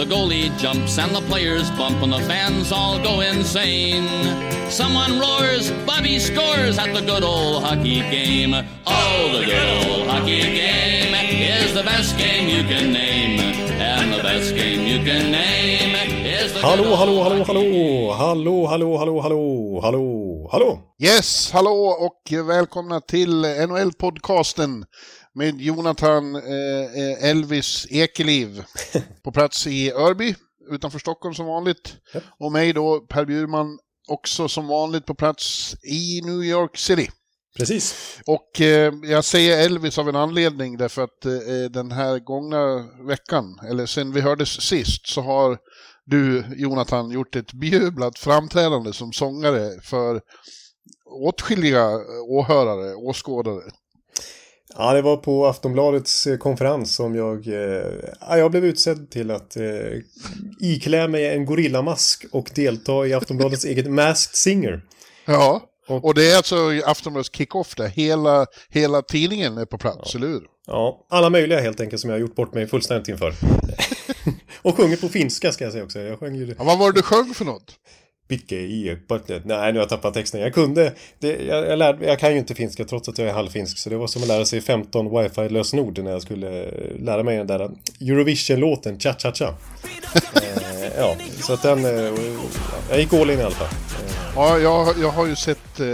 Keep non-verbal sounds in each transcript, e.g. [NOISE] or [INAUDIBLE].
The goalie jumps and the players bump, and the fans all go insane. Someone roars, Bobby scores at the good old hockey game. Oh, the good old hockey game is the best game you can name. And the best game you can name is the Hallå, good hallå, old hallå, hockey hallå, hallå, hallå, hallå, hallå, hallå, hallå. Yes, hallå och välkomna till NHL-podcasten med Jonathan eh, eh, Elvis Ekeliv [LAUGHS] på plats i Örby utanför Stockholm som vanligt. Och mig då, Per Bjurman, också som vanligt på plats i New York City. Precis. Och eh, jag säger Elvis av en anledning därför att eh, den här gångna veckan, eller sen vi hördes sist, så har du Jonathan gjort ett bejublat framträdande som sångare för åtskilliga åhörare, åskådare. Ja, det var på Aftonbladets eh, konferens som jag, eh, ja, jag blev utsedd till att eh, iklä mig en gorillamask och delta i Aftonbladets eget Masked Singer. Ja, Och- och det är alltså Aftonbladets kick-off där. Hela, hela tidningen är på plats, eller hur? Ja, alla möjliga helt enkelt som jag har gjort bort mig fullständigt inför. [LAUGHS] och sjunger på finska ska jag säga också. Jag sjöng ju Ja, vad var det du sjöng för något? Picke i böttet. Nej, nu har jag tappat texten. Jag kunde, det, jag, jag, lärde, jag kan ju inte finska trots att jag är halvfinsk. Så det var som att lära sig 15 wifi-lösenord när jag skulle eh, lära mig den där eh, Eurovision-låten Cha Cha Cha. eh, ja, så att den, eh, jag gick all in i alla fall. Eh, ja, jag, jag har ju sett eh,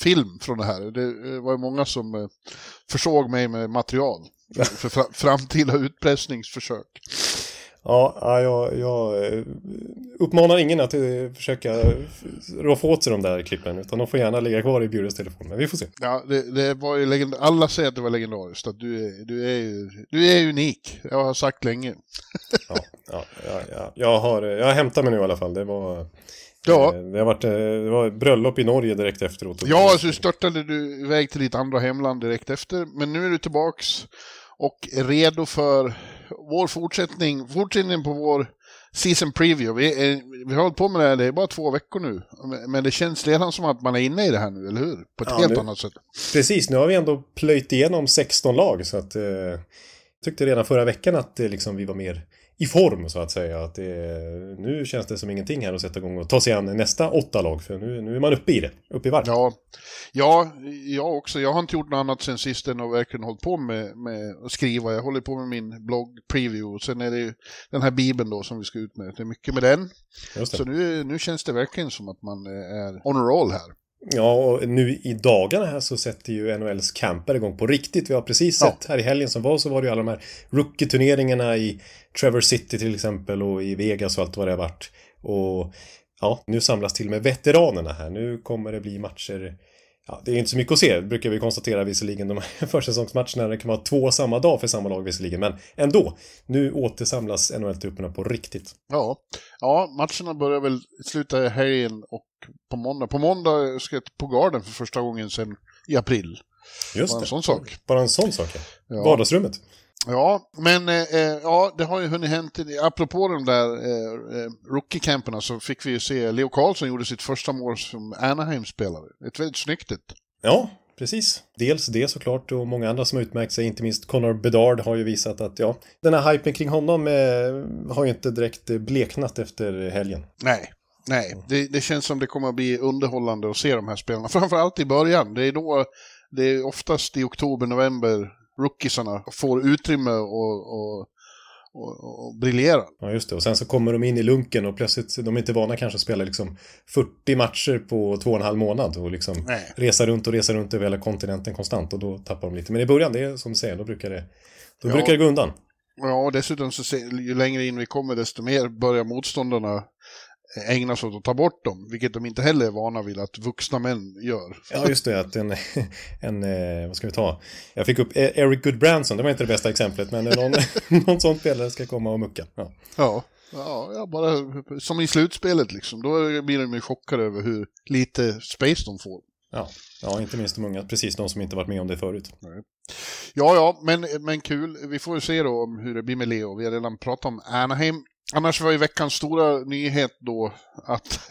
film från det här. Det var ju många som eh, försåg mig med material för, för framtida utpressningsförsök. Ja, ja, jag, jag eh, uppmanar ingen att eh, försöka roffa åt sig de där klippen. Utan de får gärna ligga kvar i Bjures telefon. Men vi får se. Ja, det, det var ju legend... Alla säger att det var legendariskt. Att du, är, du, är ju, du är unik. Jag har sagt länge. Ja, ja, ja, ja. Jag, har, jag har hämtat mig nu i alla fall. Det var... Ja. eh, Det, har varit, eh, det var bröllop i Norge direkt efteråt. Ja, så störtade du iväg till ditt andra hemland direkt efter. Men nu är du tillbaks och är redo för vår fortsättning, fortsättningen på vår season preview. Vi, är, vi har hållit på med det här, det är bara två veckor nu. Men det känns redan som att man är inne i det här nu, eller hur? På ett Ja, helt nu- annat sätt. Precis, nu har vi ändå plöjt igenom 16 lag. Så att, eh, jag tyckte redan förra veckan att eh, liksom, vi var mer i form så att säga. Att det, nu känns det som ingenting här att sätta igång och ta sig an nästa åtta lag. För nu, nu är man uppe i det, uppe i varv. Ja, ja, jag också. Jag har inte gjort något annat sen sist än att verkligen hållit på med, med att skriva. Jag håller på med min blogg preview. Sen är det ju den här bibeln då som vi ska ut med. Det är mycket med den. Så nu, nu känns det verkligen som att man är on a roll här. Ja, och nu i dagarna här så sätter ju NHLs camper igång på riktigt. Vi har precis Ja. sett här i helgen som var så var det ju alla de här rookie-turneringarna i Trevor City till exempel och i Vegas och allt vad det har varit. Och ja, nu samlas till och med veteranerna här. Nu kommer det bli matcher Ja, det är inte så mycket att se, brukar vi konstatera visserligen. De här [LAUGHS] försäsongsmatcherna det kan vara två samma dag för samma lag visserligen. Men ändå, nu återsamlas NHL-trupperna på riktigt. Ja, ja matcherna börjar väl sluta i helgen och på måndag. På måndag ska jag på Garden för första gången sedan i april. Just Bara en det. sån sak. Bara en sån sak. Ja. Vardagsrummet. Ja, men eh, eh, ja, det har ju hunnit hänt. Apropå de där eh, eh, rookie-camperna så fick vi ju se Leo Karlsson gjorde sitt första mål som Anaheim-spelare. Ett väldigt snyggt ett. Ja, precis. Dels det såklart och många andra som utmärkt sig, inte minst Connor Bedard har ju visat att ja, den här hypen kring honom eh, har ju inte direkt eh, bleknat efter helgen. Nej, nej. Det, det känns som det kommer att bli underhållande att se de här spelarna. Framförallt i början. Det är då, det är oftast i oktober, november rookiesarna får utrymme och, och, och, och, briljerar. Ja, just det. Och sen så kommer de in i lunken och plötsligt, de är inte vana kanske att spela liksom 40 matcher på två och en halv månad och liksom Nej. resa runt och resa runt över hela kontinenten konstant och då tappar de lite. Men i början, det är som du säger, då brukar det, då Ja. brukar det gå undan. Ja, och dessutom så ju längre in vi kommer desto mer börjar motståndarna ägna sig åt att ta bort dem, vilket de inte heller är vana vid att vuxna män gör. Ja, just det. Att en, [LAUGHS] en, eh, vad ska vi ta? Jag fick upp E- Eric Goodbranson, det var inte det bästa exemplet, men någon, [LAUGHS] någon sån spelare ska komma och mucka. Ja. Ja, ja, bara som i slutspelet liksom. Då blir de ju chockade över hur lite space de får. Ja. ja, inte minst de unga, precis de som inte varit med om det förut. Ja, ja, men, men kul. Vi får ju se då om hur det blir med Leo. Vi har redan pratat om Anaheim. Annars var ju veckans stora nyhet då att [LAUGHS]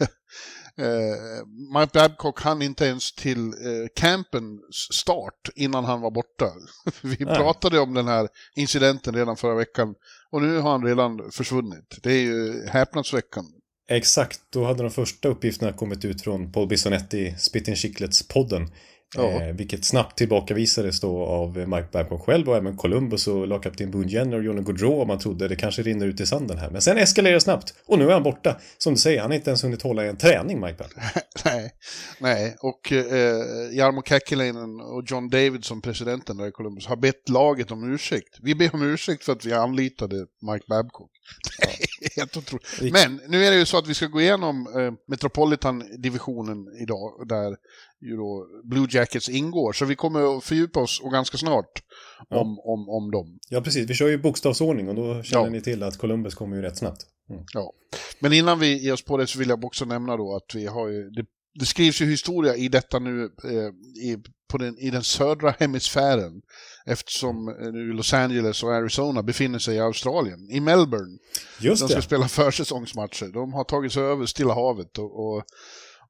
eh, Mike Babcock hann inte ens till eh, campens start innan han var borta. [LAUGHS] Vi Nej. pratade om den här incidenten redan förra veckan och nu har han redan försvunnit. Det är ju häpnadsväckande. Exakt, då hade de första uppgifterna kommit ut från Paul Bisonetti, Spitting Chicklets-podden. Ja. Eh, vilket snabbt tillbakavisades då av Mike Babcock själv och även Columbus och lagkapten Boone Jenner och Johnny Gaudreau om man trodde det kanske rinner ut i sanden här. Men sen eskalerar det snabbt och nu är han borta. Som du säger, han har inte ens hunnit hålla i en träning, Mike Babcock. [LAUGHS] nej, nej, och eh, Jarmo Käkkeläinen och John Davidson, presidenten där i Columbus, har bett laget om ursäkt. Vi ber om ursäkt för att vi anlitade Mike Babcock. Är [LAUGHS] Helt otroligt. Men nu är det ju så att vi ska gå igenom eh, Metropolitan-divisionen idag, där ju då Blue Jackets ingår. Så vi kommer att fördjupa oss, och ganska snart, Ja. om, om, om dem. Ja, precis. Vi kör ju bokstavsordning och då känner Ja. ni till att Columbus kommer ju rätt snabbt. Mm. Ja. Men innan vi ger oss på det så vill jag också nämna då att vi har ju, det, det skrivs ju historia i detta nu eh, i, på den, i den södra hemisfären eftersom eh, nu Los Angeles och Arizona befinner sig i Australien, i Melbourne. Just De ska det. spela försäsongsmatcher. De har tagit sig över Stilla havet och, och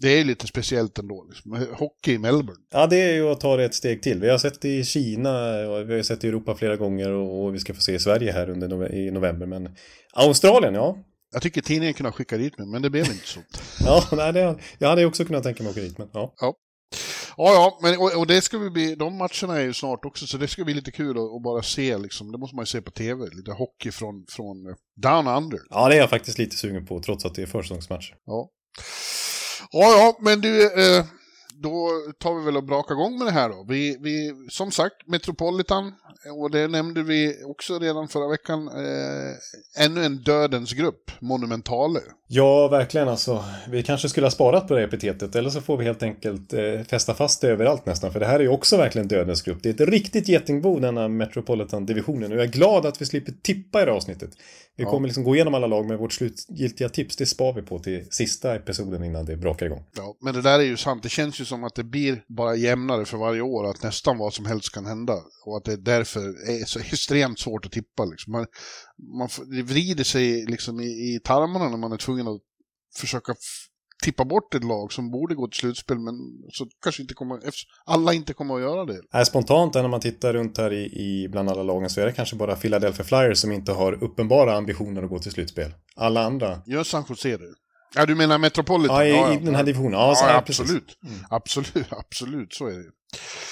det är lite speciellt ändå. Liksom. Hockey i Melbourne. Ja, det är ju att ta det ett steg till. Vi har sett det i Kina och vi har sett det i Europa flera gånger och vi ska få se i Sverige här under nove- i november. Men Australien, ja. Jag tycker tidningen kunde ha skickat dit mig, men det blev inte så. [LAUGHS] Ja, nej, det, jag hade också kunnat tänka mig att åka dit, men ja. Ja, ja, men, och, och det ska vi bli, de matcherna är ju snart också, så det ska bli lite kul att, att bara se, liksom, det måste man ju se på tv, lite hockey från, från eh, Down Under. Ja, det är jag faktiskt lite sugen på, trots att det är försäsongsmatcher. Ja, ja, ja men du, eh, då tar vi väl och brakar igång med det här då. Vi, vi, som sagt, Metropolitan, och det nämnde vi också redan förra veckan, eh, ännu en dödens grupp, Monumentale. Ja, verkligen alltså. Vi kanske skulle ha sparat på det epitetet, eller så får vi helt enkelt eh, fästa fast det överallt nästan. För det här är ju också verkligen dödens grupp. Det är ett riktigt getingbo, denna Metropolitan-divisionen. Och jag är glad att vi slipper tippa i det här avsnittet. Vi Ja. kommer liksom gå igenom alla lag med vårt slutgiltiga tips. Det spar vi på till sista episoden innan det brakar igång. Ja, men det där är ju sant. Det känns ju som att det blir bara jämnare för varje år, att nästan vad som helst kan hända. Och att det därför är så extremt svårt att tippa. Liksom. Man, man, vrider sig liksom i, i tarmarna när man är tvungen att försöka tippa bort ett lag som borde gå till slutspel, men så kanske inte kommer, alla inte kommer att göra det. Här spontant när man tittar runt här i, i bland alla lagen så är det kanske bara Philadelphia Flyers som inte har uppenbara ambitioner att gå till slutspel. Alla andra. Gör San Jose det? Ja, du menar Metropolitan? Ja, i, i den här divisionen. Ja, Ja, ja, precis. absolut. absolut. [LAUGHS] Absolut, så är det.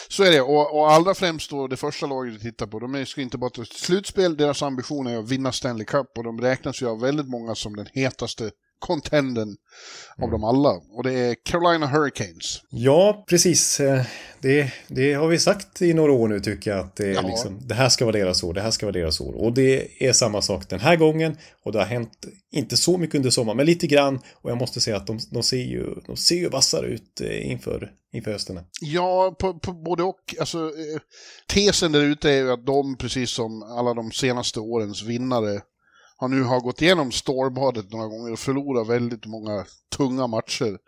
Så är det, och, och allra främst då det första laget vi tittar på, de ska inte bara till slutspel, deras ambition är att vinna Stanley Cup och de räknas ju av väldigt många som den hetaste contenden Mm. av dem alla. Och det är Carolina Hurricanes. Ja, precis. Eh, Det, det har vi sagt i några år nu tycker jag att det, Ja. liksom, det här ska vara deras år, det här ska vara deras år. Och det är samma sak den här gången och det har hänt, inte så mycket under sommaren, men lite grann. Och jag måste säga att de, de ser ju, de ser ju vassare ut eh, inför, inför hösten. Ja, på, på både och. Alltså, eh, tesen där ute är ju att de, precis som alla de senaste årens vinnare, har nu har gått igenom stålbadet några gånger och förlorat väldigt många tunga matcher.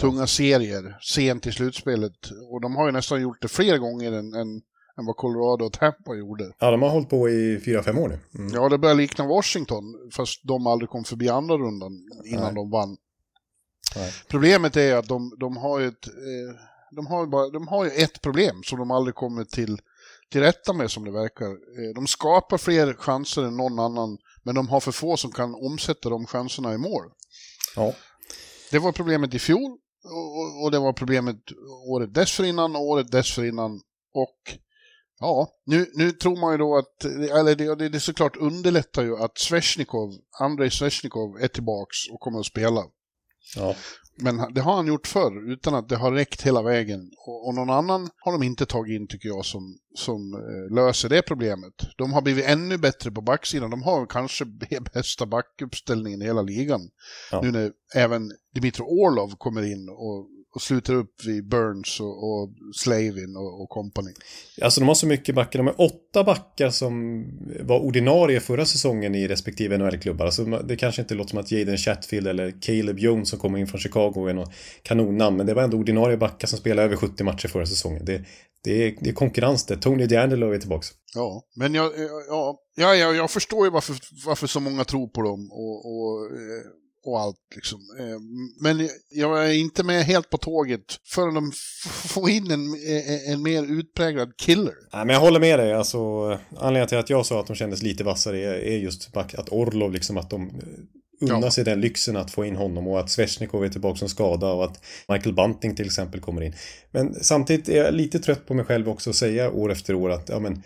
Tunga serier sent i slutspelet. Och de har ju nästan gjort det fler gånger än, än, än vad Colorado och Tampa gjorde. Ja, de har hållit på i fyra fem år nu. Mm. Ja, det börjar likna Washington, fast de aldrig kom förbi andra rundan innan Nej. de vann. Nej. Problemet är att de, de har ju ett, eh, de har bara, de har ju ett problem som de aldrig kommer till, till rätta med som det verkar. Eh, de skapar fler chanser än någon annan, men de har för få som kan omsätta de chanserna i mål. Ja. Det var problemet i fjol och, det var problemet året dessförinnan och året dessförinnan och Ja, nu, nu tror man ju då att, eller det, det, det såklart underlättar ju att Sveshnikov, Andrei Sveshnikov är tillbaks och kommer att spela. Ja. Men det har han gjort förr utan att det har räckt hela vägen. Och, och någon annan har de inte tagit in tycker jag som, som eh, löser det problemet. De har blivit ännu bättre på backsidan. De har kanske [LAUGHS] bästa backuppställningen i hela ligan. Ja. Nu när även Dimitro Orlov kommer in och, och slutar upp vid Burns och, och Slavin och, och company. Alltså de har så mycket backar. De har åtta backar som var ordinarie förra säsongen i respektive NHL-klubbar. Alltså det kanske inte låter som att Jaden Chatfield eller Caleb Jones som kommer in från Chicago är något kanonnamn. Men det var ändå ordinarie backar som spelade över 70 matcher förra säsongen. Det, det, är, det är konkurrens det. Tony DeAngelo är tillbaka. Ja, men jag, ja, ja, jag, jag förstår ju varför, varför så många tror på dem och, och, eh, och allt liksom. Eh, Men jag är inte med helt på tåget förrän de får in en, en mer utpräglad killer. Nej, men jag håller med dig. Alltså, anledningen till att jag sa att de kändes lite vassare är, just att Orlov, liksom att de eh, unnar Ja. sig den lyxen att få in honom och att Sveshnikov är tillbaka som skada och att Michael Bunting till exempel kommer in. Men samtidigt är jag lite trött på mig själv också att säga år efter år att ja, men,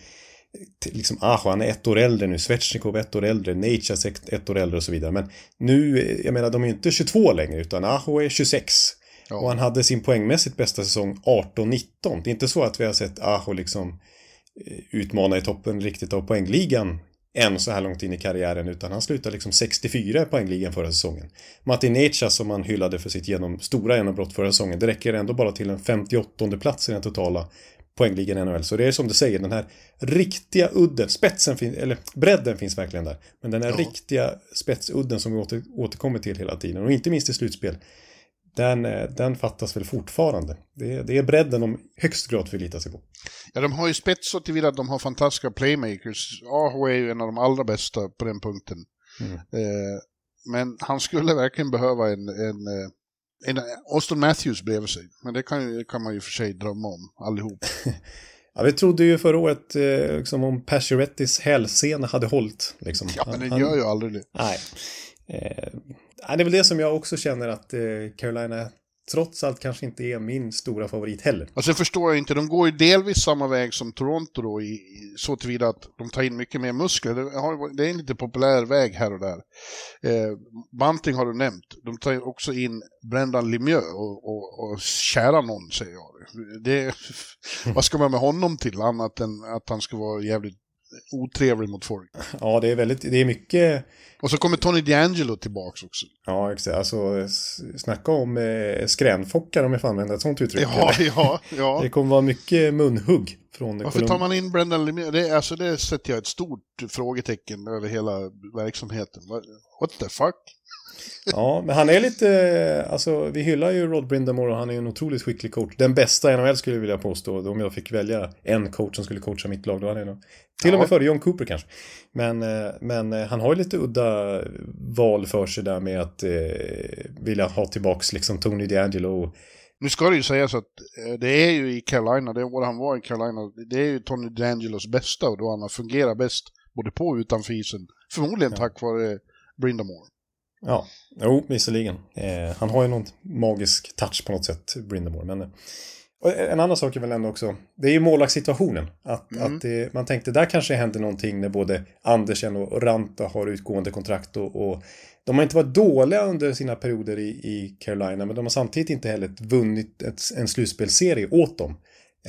liksom, Aho, han är ett år äldre nu, Svechnikov ett år äldre, Natchez ett, ett år äldre och så vidare. Men nu, eh, jag menar, de är inte 22 längre, utan Aho är 26. Ja. Och han hade sin poängmässigt bästa säsong 18-19. Det är inte så att vi har sett Aho liksom eh, utmana i toppen riktigt av poängligan än så här långt in i karriären utan han slutade liksom 64 i poängligan förra säsongen. Martin Necas som man hyllade för sitt genom, stora genombrott förra säsongen det räcker ändå bara till en 58 plats i den totala poängligan i NHL. Så det är som du säger, den här riktiga udden, spetsen finns, eller bredden finns verkligen där. Men den här Ja. riktiga spetsudden som vi åter, återkommer till hela tiden och inte minst i slutspel. Den, eh, den fattas väl fortfarande. Det är, det är bredden de högst grad förlitar sig på. Ja, de har ju spets så tillvida att de har fantastiska playmakers. Aho är ju en av de allra bästa på den punkten. Mm. Eh, men han skulle verkligen behöva en, en, eh, en Austin Matthews bredvid sig. Men det kan, kan man ju för sig drömma om allihop. [LAUGHS] Ja, vi trodde ju förra året eh, liksom om Paciorettys hälsena hade hållit. Liksom. Ja, men den Han- gör ju aldrig det. Nej. Eh, det är väl det som jag också känner att eh, Carolina trots allt kanske inte är min stora favorit heller. Och jag förstår jag inte, de går ju delvis samma väg som Toronto då, i, i, så tillvida att de tar in mycket mer muskler. Det, har, det är en lite populär väg här och där. Eh, Bunting har du nämnt. De tar ju också in Brendan Lemieux och, och, och kära någon, säger jag. Det, [LAUGHS] vad ska man med honom till, annat än att han ska vara jävligt otrevlig mot folk. Ja, det är väldigt, det är mycket, Och så kommer Tony D'Angelo tillbaks också. ja exakt, alltså snacka om eh, skränfockar om jag får använda ett sånt uttryck. Ja, eller? ja, ja. [LAUGHS] Det kommer vara mycket munhugg från Varför Colum- tar man in Brendan Lemieux? Det, alltså, det sätter jag ett stort frågetecken över hela verksamheten. What the fuck? Ja, men han är lite, alltså vi hyllar ju Rod Brindamore och han är ju en otroligt skicklig coach. Den bästa i NHL skulle jag vilja påstå. Om jag fick välja en coach som skulle coacha mitt lag, då hade jag nog... Till och med Ja. före John Cooper kanske. Men, eh, men eh, han har ju lite udda val för sig där med att eh, vilja ha tillbaks liksom Tony DeAngelo. och- Nu ska det ju sägas att eh, det är ju i Carolina, det år han var i Carolina, det är ju Tony D'Angelos bästa och då han har fungerat bäst både på och utanför isen. Förmodligen tack vare Brindamore. Ja, jo, visserligen. Eh, han har ju någon magisk touch på något sätt, Brindamore. Men, eh, en annan sak är väl ändå också, det är ju målvaktssituationen. Att, att det, man tänkte där kanske händer någonting när både Andersen och Ranta har utgående kontrakt. Och, och de har inte varit dåliga under sina perioder i, i Carolina, men de har samtidigt inte heller vunnit ett, en slutspelserie åt dem.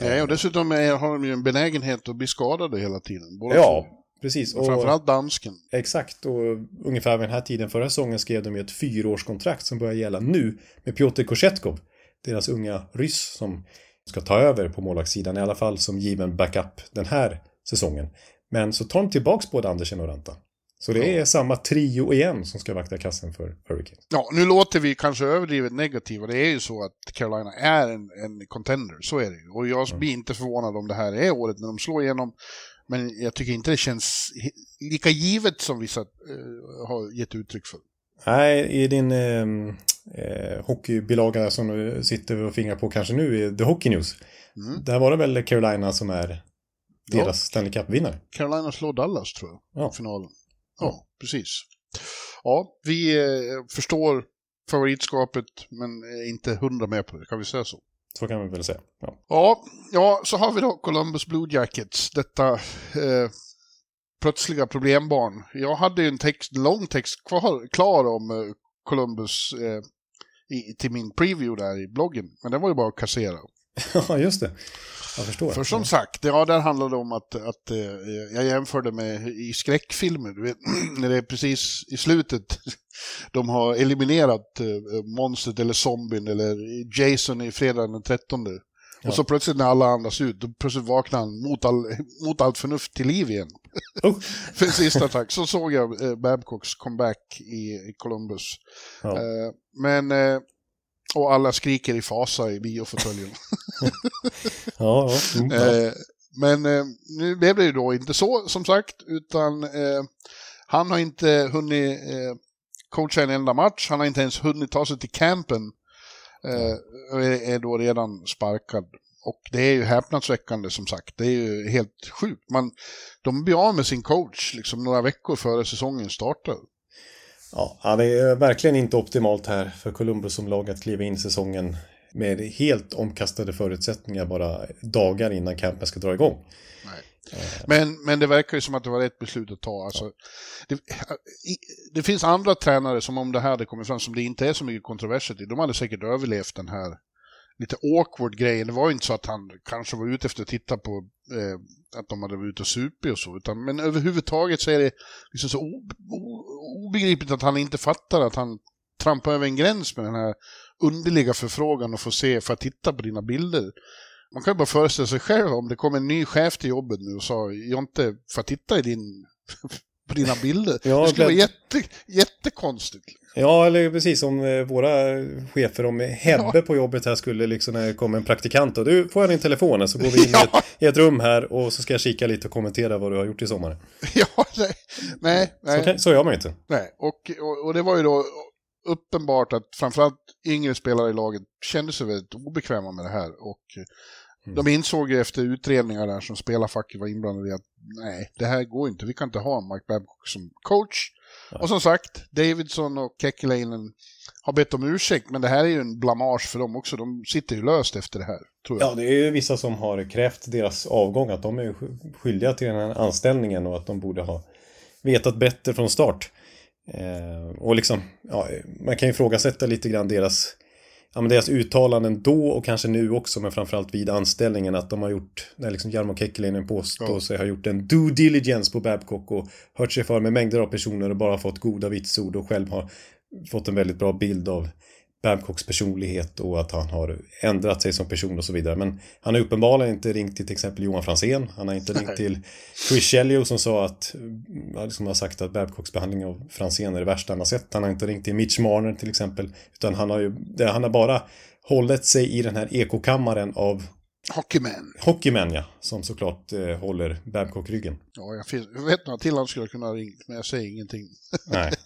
Nej, och dessutom är, har de ju en benägenhet att bli skadade hela tiden. Ja, två. Precis. Och framförallt dansken. Exakt, och ungefär vid den här tiden förra säsongen skrev de ju ett fyraårskontrakt som börjar gälla nu med Piotr Kochetkov, deras unga ryss som ska ta över på målvaktssidan, i alla fall som given backup den här säsongen. Men så tar de tillbaks både Andersen och Ranta. Så det är samma trio igen som ska vakta kassen för Hurricanes. Ja, nu låter vi kanske överdrivet negativa. Det är ju så att Carolina är en, en contender, så är det ju. Och jag blir inte förvånad om det här är året när de slår igenom. Men jag tycker inte det känns lika givet som vissa eh, har gett uttryck för. Nej, i din eh, eh, hockeybilaga som du sitter och fingrar på kanske nu, i The Hockey News. Mm. Där var det väl Carolina som är Ja. deras Stanley Cup-vinnare. Carolina slår Dallas, tror jag, Ja. i finalen. Ja, precis. Ja, vi eh, förstår favoritskapet, men är inte hundra med på det, kan vi säga så? Så kan vi väl säga. Ja. Ja, ja, så har vi då Columbus Blue Jackets, detta eh, plötsliga problembarn. Jag hade ju en text, lång text kvar, klar om eh, Columbus eh, i, till min preview där i bloggen, men den var ju bara att kassera. [LAUGHS] Ja, just det. Jag förstår. För som sagt, ja, där handlade det om att, att eh, jag jämförde med i skräckfilmer, du vet, [CLEARS THROAT] när det är precis i slutet [LAUGHS] de har eliminerat eh, monstret eller zombien eller Jason i fredagen den 13. Ja. Och så plötsligt när alla andas ut, då plötsligt vaknar han mot, all, [LAUGHS] mot allt förnuft till liv igen. Oh. För en sista attack. Så såg jag eh, Babcocks comeback i, i Columbus. Ja. Eh, men, eh, och alla skriker i fasa i biofåtöljen. [LAUGHS] Ja, ja. Mm, ja. Eh, men eh, nu blev det ju då inte så, som sagt, utan eh, han har inte hunnit coacha en enda match. Han har inte ens hunnit ta sig till campen. Och är, är då redan sparkad. Och det är ju häpnadsväckande som sagt. Det är ju helt sjukt. Man, de blir av med sin coach liksom några veckor före säsongen startar. Ja, det är verkligen inte optimalt här för Columbus som lag att kliva in i säsongen med helt omkastade förutsättningar bara dagar innan campen ska dra igång. Men, men det verkar ju som att det var rätt beslut att ta. Alltså, det, det finns andra tränare som om det här hade kommit fram som det inte är så mycket kontroverser i. De hade säkert överlevt den här lite awkward grejen. Det var ju inte så att han kanske var ute efter att titta på eh, att de hade varit ute och supit och så. Utan, men överhuvudtaget så är det liksom så o, o, obegripligt att han inte fattar att han trampar över en gräns med den här underliga förfrågan och få se, för att titta på dina bilder. Man kan ju bara föreställa sig själv om det kom en ny chef till jobbet nu och sa Jonte, får jag titta i din, [LAUGHS] på dina bilder? Ja, det skulle vara det- jätte, jättekonstigt. Ja, eller precis som eh, våra chefer, om Hebbe på jobbet här skulle liksom när det kommer en praktikant och du får jag din telefon så går vi in i, [LAUGHS] ett, i ett rum här och så ska jag kika lite och kommentera vad du har gjort i sommar. [LAUGHS] Ja, nej, nej, Så, nej. kan, så gör man inte. nej. Och, och, och det var ju då uppenbart att framförallt yngre spelare i laget kände sig väldigt obekväma med det här. Och Mm. de insåg ju efter utredningar där som spelarfacket var inblandade i att nej, det här går inte. Vi kan inte ha Mike Babcock som coach. Och som sagt, Davidson och Kekkelainen har bett om ursäkt, men det här är ju en blamage för dem också. De sitter ju löst efter det här, tror jag. Ja, det är ju vissa som har krävt deras avgång, att de är skyldiga till den här anställningen och att de borde ha vetat bättre från start. Eh, och liksom, ja, man kan ju ifrågasätta lite grann deras, ja, men deras uttalanden då och kanske nu också, men framförallt vid anställningen, att de har gjort, när liksom Jarmo Kekkelinen påstår sig ha gjort en due diligence på Babcock och hört sig för med mängder av personer och bara fått goda vitsord och själv har fått en väldigt bra bild av Babcocks personlighet och att han har ändrat sig som person och så vidare. Men han har uppenbarligen inte ringt till till exempel Johan Franzén. Han har inte ringt till Chris Shellio som sa att, som har sagt att Babcocks behandling av Franzén är det värsta han har sett. Han har inte ringt till Mitch Marner till exempel. Utan han har ju, han har bara hållit sig i den här ekokammaren av Hockeyman. hockeymän ja, som såklart eh, håller Babcock ryggen. Ja, jag, finns, jag vet några till han skulle kunna ha ringt, men jag säger ingenting. Nej. [LAUGHS]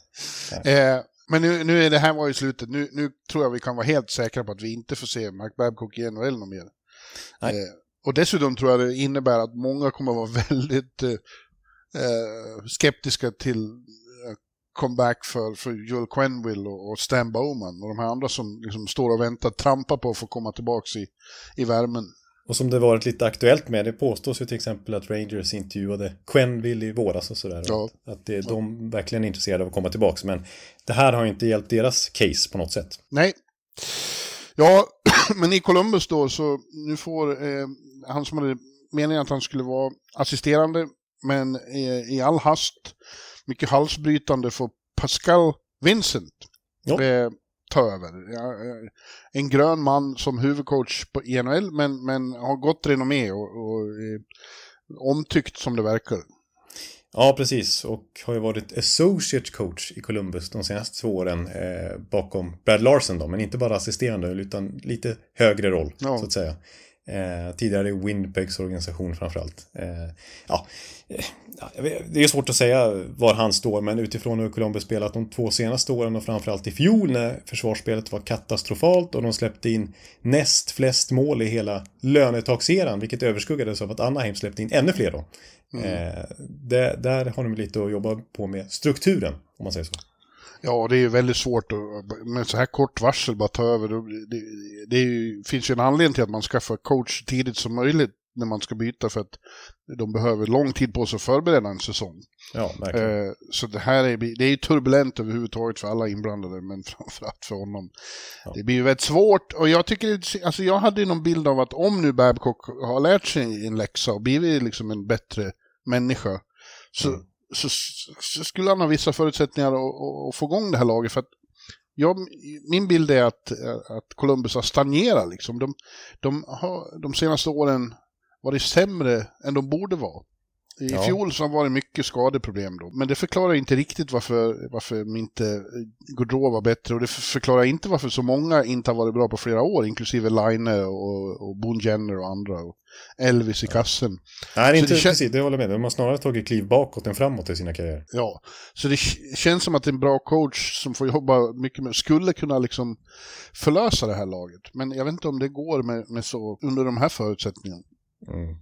Eh, men nu, nu är det här var ju slutet. Nu, nu tror jag vi kan vara helt säkra på att vi inte får se Mike Babcock i NHL någon mer. Eh, och dessutom tror jag det innebär att många kommer att vara [LAUGHS] väldigt eh, eh, skeptiska till eh, comeback för, för Joel Quenville och, och Stan Bowman och de här andra som liksom står och väntar, trampar på att få komma tillbaka i, i värmen. Och som det varit lite aktuellt med, det påstås ju till exempel att Rangers intervjuade Quenville i våras och sådär. Ja. Att, att det, de verkligen är intresserade av att komma tillbaka. Men det här har ju inte hjälpt deras case på något sätt. Nej. Ja, [CLEARS THROAT] men i Columbus då så nu får eh, han som hade meningen att han skulle vara assisterande, men eh, i all hast, mycket halsbrytande, får Pascal Vincent Ja. eh, ta över. Eh, en grön man som huvudcoach på NHL, men, men har gott renommé och, och omtyckt som det verkar. Ja, precis. Och har ju varit associate coach i Columbus de senaste två åren eh, bakom Brad Larsen då. Men inte bara assisterande utan lite högre roll Ja. så att säga. Eh, tidigare i Winpegs organisation framförallt. Eh, ja, eh, det är svårt att säga var han står men utifrån hur Columbus spelat de två senaste åren och framförallt i fjol när försvarsspelet var katastrofalt och de släppte in näst flest mål i hela lönetagseran vilket överskuggades av att Anaheim släppte in ännu fler då. Eh, där, där har de lite att jobba på med strukturen om man säger så. Ja, det är ju väldigt svårt att med så här kort varsel bara ta över. Det, det ju, finns ju en anledning till att man skaffar coach tidigt som möjligt när man ska byta för att de behöver lång tid på sig att förbereda en säsong. Ja. Eh, så det här är, det är turbulent överhuvudtaget för alla inblandade, men [LAUGHS] framförallt för honom. Ja. Det blir ju väldigt svårt och jag tycker, alltså jag hade ju någon bild av att om nu Babcock har lärt sig en läxa och blivit liksom en bättre människa, så, mm så, så, skulle han ha vissa förutsättningar att, att få igång det här laget. För att jag, min bild är att, att Columbus har stagnerat. Liksom. De, de har de senaste åren varit sämre än de borde vara. I ja. fjol så var det mycket skadeproblem då. Men det förklarar inte riktigt varför, varför inte eh, Gaudreau var bättre. Och det förklarar inte varför så många inte har varit bra på flera år, inklusive Line och, och Boone Jenner och andra. Och Elvis i kassen. Nej, inte det precis, det håller jag med. De har snarare tagit kliv bakåt än framåt i sina karriärer. Ja, så det känns som att en bra coach som får jobba mycket med, skulle kunna liksom förlösa det här laget. Men jag vet inte om det går med, med så, under de här förutsättningarna. Mm.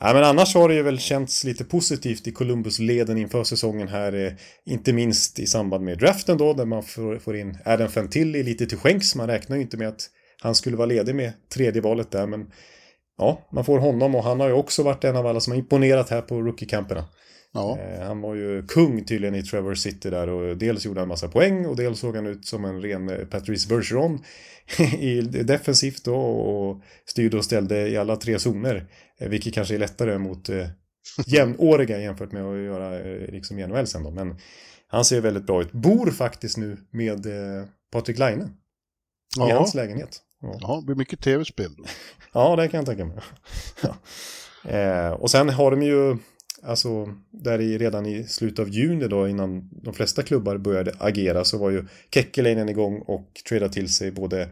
Ja, men annars har det ju väl känts lite positivt i Columbus-leden inför säsongen här. Eh, inte minst i samband med draften då, där man får, får in Adam Fantilli lite till skänks. Man räknar ju inte med att han skulle vara ledig med tredje valet där, men ja, man får honom och han har ju också varit en av alla som har imponerat här på rookie-camperna. Ja. Eh, han var ju kung tydligen i Trevor City där och dels gjorde han massa poäng och dels såg han ut som en ren eh, Patrice Bergeron [LAUGHS] i defensivt då och styrde och ställde i alla tre zoner. Eh, vilket kanske är lättare mot jämnåriga jämfört med att göra liksom i NHL sen då. Men han ser väldigt bra ut. Bor faktiskt nu med Patrik Laine. I hans lägenhet. Ja, ja det blir mycket tv-spel då. [LAUGHS] ja, det kan jag tänka mig. [LAUGHS] ja. eh, och sen har de ju alltså där i, redan i slutet av juni då innan de flesta klubbar började agera så var ju Kekkeläinen igång och tradade till sig både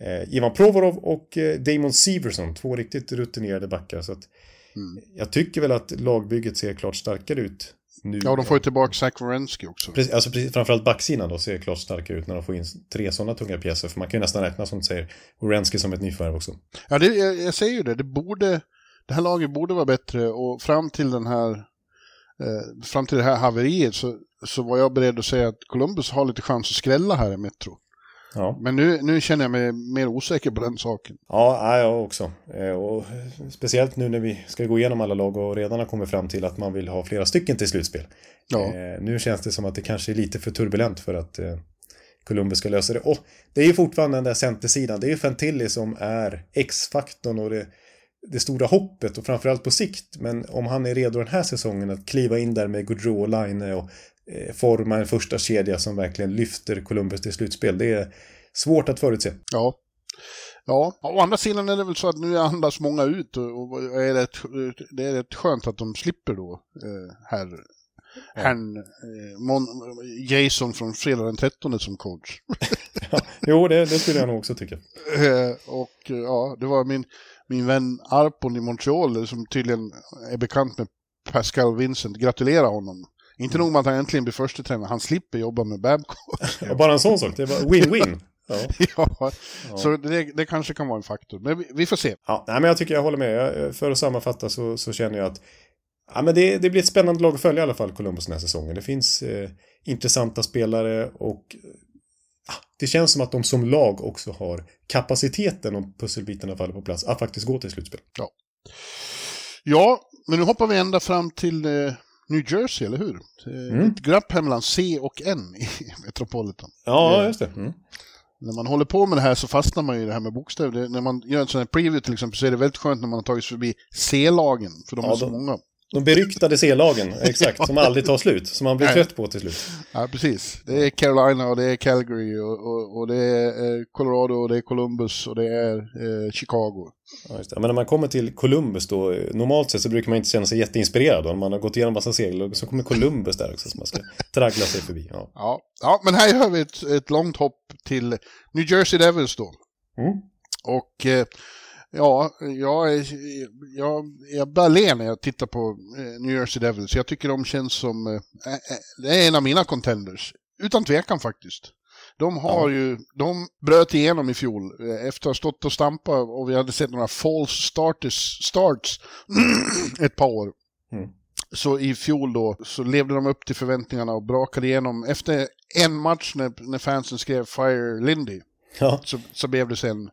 eh, Ivan Provorov och eh, Damon Severson, två riktigt rutinerade backar. Så att mm. Jag tycker väl att lagbygget ser klart starkare ut nu. Ja, de får ju tillbaka Zach Wierenski också. Precis, alltså precis, framförallt backsidan då ser klart starkare ut när de får in tre sådana tunga pjäser. För man kan ju nästan räkna som du säger Wierenski som ett nyförvärv också. Ja, det, jag, jag säger ju det. Det borde det här laget borde vara bättre och fram till den här eh, fram till det här haveriet så, så var jag beredd att säga att Columbus har lite chans att skrälla här i Metro. Ja. Men nu, nu känner jag mig mer osäker på den saken. Ja, jag också. Eh, och speciellt nu när vi ska gå igenom alla lag och redan har kommit fram till att man vill ha flera stycken till slutspel. Ja. Eh, nu känns det som att det kanske är lite för turbulent för att eh, Columbus ska lösa det. Och det är ju fortfarande den där centersidan. Det är ju Fantilli som är X-faktorn och det det stora hoppet och framförallt på sikt. Men om han är redo den här säsongen att kliva in där med Gaudreau och Line och eh, forma en första kedja som verkligen lyfter Columbus till slutspel. Det är svårt att förutse. Ja. Ja, å andra sidan är det väl så att nu andas många ut och är rätt, det är rätt skönt att de slipper då eh, här Ja. Herrn eh, Jason från fredag den 13 som coach. [LAUGHS] ja, jo, det, det, skulle jag nog också tycka. Eh, och ja, det var min, min vän Arpon i Montreal som tydligen är bekant med Pascal Vincent. Gratulera honom. Inte nog med att han äntligen blir första tränare, han slipper jobba med Babcock. [LAUGHS] Ja, bara en sån sak, det var win-win. [LAUGHS] Ja. ja. så det, det, kanske kan vara en faktor. Men vi, vi får se. Ja, nej, men jag tycker jag håller med. För att sammanfatta så, så känner jag att ja, men det, det blir ett spännande lag att följa i alla fall, Columbus den här säsongen. Det finns eh, intressanta spelare och det känns som att de som lag också har kapaciteten om pusselbitarna faller på plats att faktiskt gå till slutspel. Ja, ja men nu hoppar vi ända fram till eh, New Jersey, eller hur? Eh, mm. Ett glapp här mellan C och N i [LAUGHS] Metropolitan. Ja, eh, just det. Mm. När man håller på med det här så fastnar man i det här med bokstäver. När man gör en sån här preview till exempel så är det väldigt skönt när man har tagit sig förbi C-lagen, för de ja, är så de, många. De beryktade C-lagen, [LAUGHS] exakt, som aldrig tar slut. Som man blir Nej. trött på till slut. Ja, precis. Det är Carolina och det är Calgary och, och, och det är eh, Colorado och det är Columbus och det är eh, Chicago. Ja, just det. Men när man kommer till Columbus då, normalt sett så brukar man inte känna sig jätteinspirerad då. Man har gått igenom massa segel så kommer Columbus där också som man ska [LAUGHS] traggla sig förbi. Ja, ja, ja men här har vi ett, ett långt hopp till New Jersey Devils då. Mm. Och eh, Ja, jag, jag, jag börjar le när jag tittar på eh, New Jersey Devils. Jag tycker de känns som, äh, det är en av mina contenders. Utan tvekan faktiskt. De har ja. ju, de bröt igenom i fjol efter att ha stått och stampat och vi hade sett några false starters, starts [CLEARS THROAT] ett par år. Mm. Så i fjol då så levde de upp till förväntningarna och brakade igenom. Efter en match när, när fansen skrev Fire Lindy. Ja. Så, så blev det sen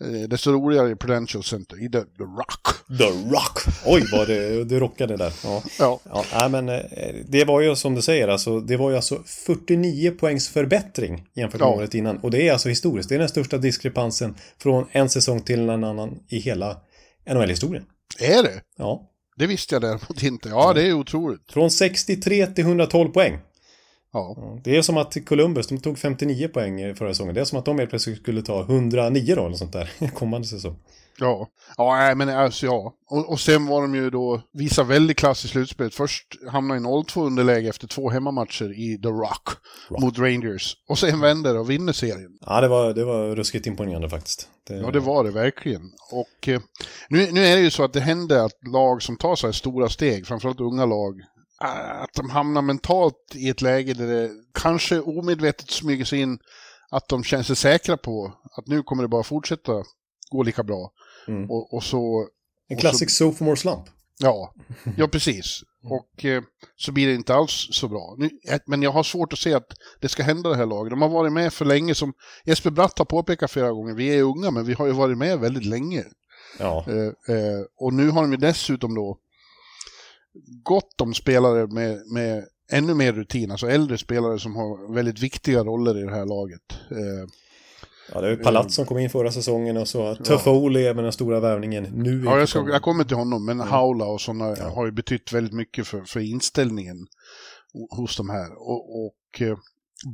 eh, desto roligare i Prudential Center, i The, The Rock. The Rock! Oj, vad det, det rockade där. Ja. Ja, Ja, nej, men eh, det var ju som du säger, alltså, det var ju alltså 49 poängs förbättring jämfört med Ja. året innan. Och det är alltså historiskt. Det är den största diskrepansen från en säsong till en annan i hela NHL-historien. är det? Ja. Det visste jag däremot inte. Ja, det är otroligt. Från 63 till 112 poäng. Ja, Ja, Det är som att Columbus, de tog 59 poäng förra säsongen. Det är som att de helt plötsligt skulle ta 109 då, eller sånt där, [LAUGHS] kommande säsong. ja. Ja, men alltså ja. Och, och sen var de ju då, visar väldigt klass i slutspelet. Först hamnade i 0-2 underläge efter två hemmamatcher i The Rock, mot Rangers. Och sen vänder och vinner serien. Ja, det var, det var ruskigt imponerande faktiskt. Det, Ja, det var det verkligen. Och eh, nu, nu är det ju så att det händer att lag som tar så här stora steg, framförallt unga lag, att de hamnar mentalt i ett läge där det kanske omedvetet smyger sig in att de känner sig säkra på att nu kommer det bara fortsätta gå lika bra. Mm. Och, och så, En classic sophomore slump. ja, ja precis. Och eh, så blir det inte alls så bra. Nu, eh, men jag har svårt att se att det ska hända det här laget. De har varit med för länge, som Jesper Bratt har påpekat flera gånger. Vi är unga, men vi har ju varit med väldigt länge. Ja, Eh, eh, och nu har de ju dessutom då gott om spelare med, med ännu mer rutin, alltså äldre spelare som har väldigt viktiga roller i det här laget. Eh, ja det är ju Palat som kom in förra säsongen och så Toffoli är med den stora värvningen nu. ja, jag, ska, jag kommer till honom, men Haula och sådana har ju betytt väldigt mycket för, för inställningen ho- hos de här. Och, och eh,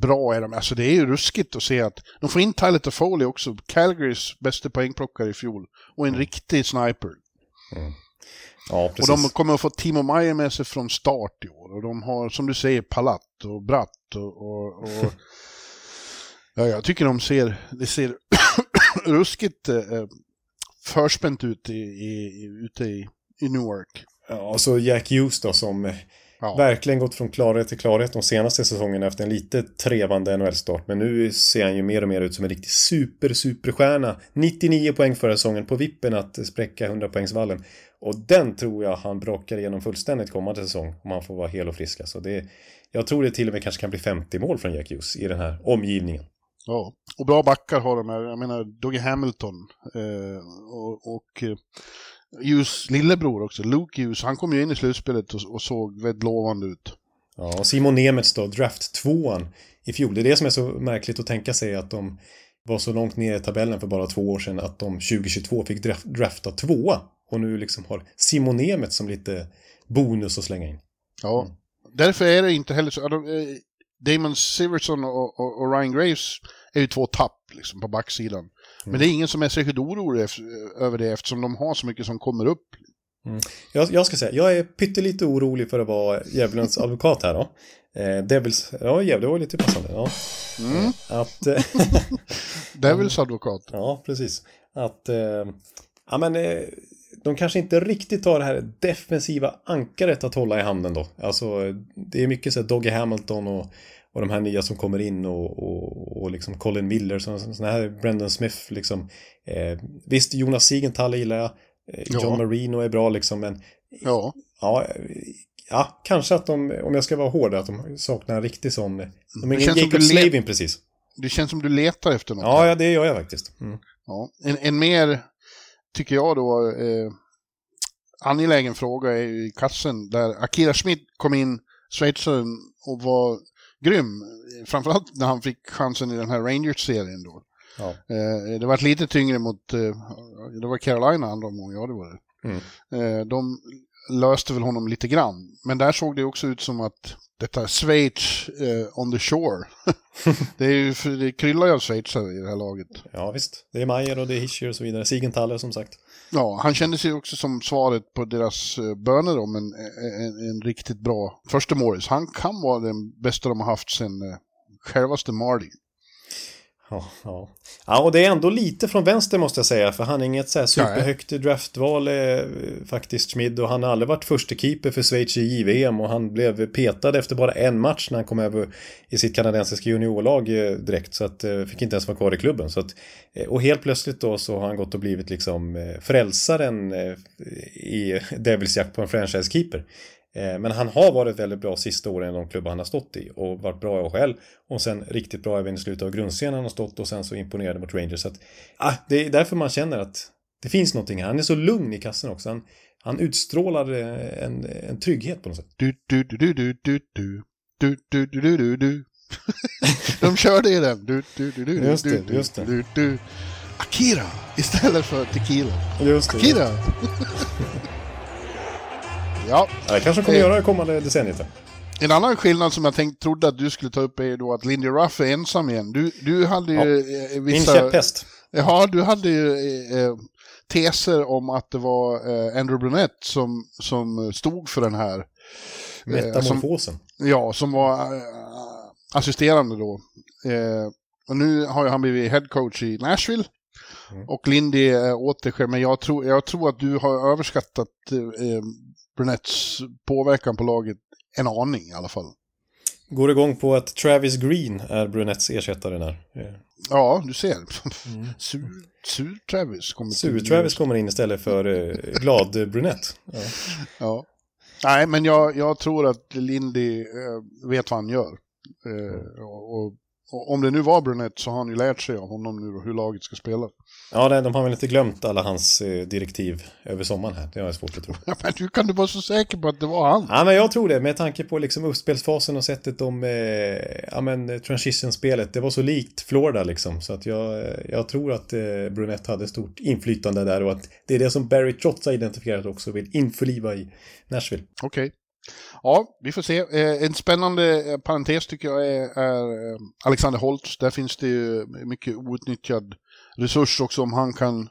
bra är de, alltså det är ju ruskigt att se att de får in Tyler Toffoli också, Calgarys bästa poängplockare i fjol, och en riktig sniper. Ja, Och de kommer att få Timo Meyer med sig från start i år. Och de har, som du säger, Palat och Bratt och... och, och [LAUGHS] ja, jag tycker de ser, det ser [COUGHS] ruskigt eh, förspänt ut i, i, ute i, i Newark. Ja, och så Jack Hughes då som eh, Ja. verkligen gått från klarhet till klarhet de senaste säsongerna efter en lite trevande NHL-start. Men nu ser han ju mer och mer ut som en riktig super, superstjärna. 99 poäng förra säsongen på vippen att spräcka 100-poängsvallen. Och den tror jag han brakar igenom fullständigt kommande säsong om han får vara hel och frisk. Alltså det, jag tror det till och med kanske kan bli 50 mål från Jack Hughes i den här omgivningen. Ja. Och bra backar har de här. Jag menar, Dougie Hamilton eh, och, och eh, Hughes lillebror också, Luke Hughes, han kom ju in i slutspelet och, och såg väldigt lovande ut. Ja, och Simon Nemets då, draft tvåan i fjol. Det är det som är så märkligt att tänka sig att de var så långt ner i tabellen för bara två år sedan att de 2022 fick draft, drafta tvåa. Och nu liksom har Simon Nemeth som lite bonus att slänga in. Ja. Därför är det inte heller så... eh, Damon Siverson och, och, och Ryan Graves är ju två tapp liksom, på backsidan. Men det är ingen som är särskilt orolig efter, över det eftersom de har så mycket som kommer upp. Jag, jag ska säga, jag är pyttelite orolig för att vara djävulens [LAUGHS] advokat här då. Eh, Devils, ja Gävle var lite passande. Ja. Mm. Att, eh, [LAUGHS] Devils [LAUGHS] advokat. Ja, precis. Att, eh, ja men, eh, de kanske inte riktigt har det här defensiva ankaret att hålla i handen då. Alltså, det är mycket så här Doggy Hamilton och, och de här nya som kommer in och, och, och liksom Colin Miller, sådana här Brendan Smith liksom. Eh, visst, Jonas Siegenthaler gillar jag. Eh, John Ja. Marino är bra liksom, men Ja. ja, ja, kanske att de, om jag ska vara hård, att de saknar en riktig sån. De är ingen Jacob Slavin precis. Det känns som du letar efter något. Ja, ja, det gör jag faktiskt. Mm. Ja. En, en mer, tycker jag då, eh, angelägen fråga är ju i kassen där Akira Schmidt kom in, schweizaren, och var grym. Framförallt när han fick chansen i den här Rangers-serien då. Ja. Eh, det var lite tyngre mot, eh, det var Carolina andra omgången, ja det var det. Mm. Eh, de löste väl honom lite grann. Men där såg det också ut som att detta Schweiz eh, on the shore. [LAUGHS] det, är ju, det kryllar ju av schweizare i det här laget. Ja, visst. Det är Mayer och det är Hischer och så vidare. Siegenthaler som sagt. Ja, han kände sig också som svaret på deras eh, böner om en, en, en riktigt bra första Morris. Han kan vara den bästa de har haft sen eh, självaste Marty. Ja, ja. ja, och det är ändå lite från vänster måste jag säga. För han är inget så här superhögt draftval eh, faktiskt, Schmid. Och han har aldrig varit första keeper för Schweiz i JVM. Och han blev petad efter bara en match när han kom över i sitt kanadensiska juniorlag eh, direkt. Så att eh, fick inte ens vara kvar i klubben. Så att, eh, och helt plötsligt då så har han gått och blivit liksom eh, frälsaren eh, i Devils jakt på en franchise-keeper. Eh, men han har varit väldigt bra sista åren i de klubbar han har stått i och varit bra i AHL och sen riktigt bra även i slutet av grundserien han har stått och sen så imponerade mot Rangers. Så att, ah, det är därför man känner att det finns någonting här. Han är så lugn i kassen också. Han, han utstrålar eh, en, en trygghet på något sätt. Du, du, du, du, du, du, du. Du, du, du, du, du, du. De körde ju den. Du, du, du, du, Just det, du, just det. Du, du. Akira istället för tequila. Just det. Akira! ja, Ja, det kanske kommer Eh. göra det kommande decenniet. en annan skillnad som jag tänkte, trodde att du skulle ta upp är då att Lindy Ruff är ensam igen. Du, du hade ju eh, Min vissa... käpphäst. Ja, du hade ju eh, eh, teser om att det var eh, Andrew Brunette som, som stod för den här. Eh, som, Metamorfosen. ja, som var eh, assisterande då. Eh, och nu har ju han blivit head coach i Nashville. Mm. Och Lindy är åter själv, men jag tror, jag tror att du har överskattat eh, Brunettes påverkan på laget en aning i alla fall. Går igång på att Travis Green är Brunettes ersättare där. Ja, du ser. [LAUGHS] Sur, sur Travis kommer till- Sur-Travis kommer in istället för eh, glad Brunette. Ja. [LAUGHS] Ja. Nej, men jag, jag tror att Lindy eh, vet vad han gör. Eh, och, och om det nu var Brunette så har han ju lärt sig av honom nu hur laget ska spela. Ja, de har väl inte glömt alla hans eh, direktiv över sommaren här. Det har jag svårt att tro. [LAUGHS] Men hur kan du vara så säker på att det var han? Ja, men jag tror det. Med tanke på liksom uppspelsfasen och sättet de... Eh, ja, men eh, transition-spelet. Det var så likt Florida liksom. Så att jag, eh, jag tror att eh, Brunette hade stort inflytande där och att det är det som Barry Trotz har identifierat också vill införliva i Nashville. Okej. Ja, vi får se. Eh, en spännande eh, parentes tycker jag är, är eh, Alexander Holtz. Där finns det ju mycket outnyttjad resurs också. Om han kan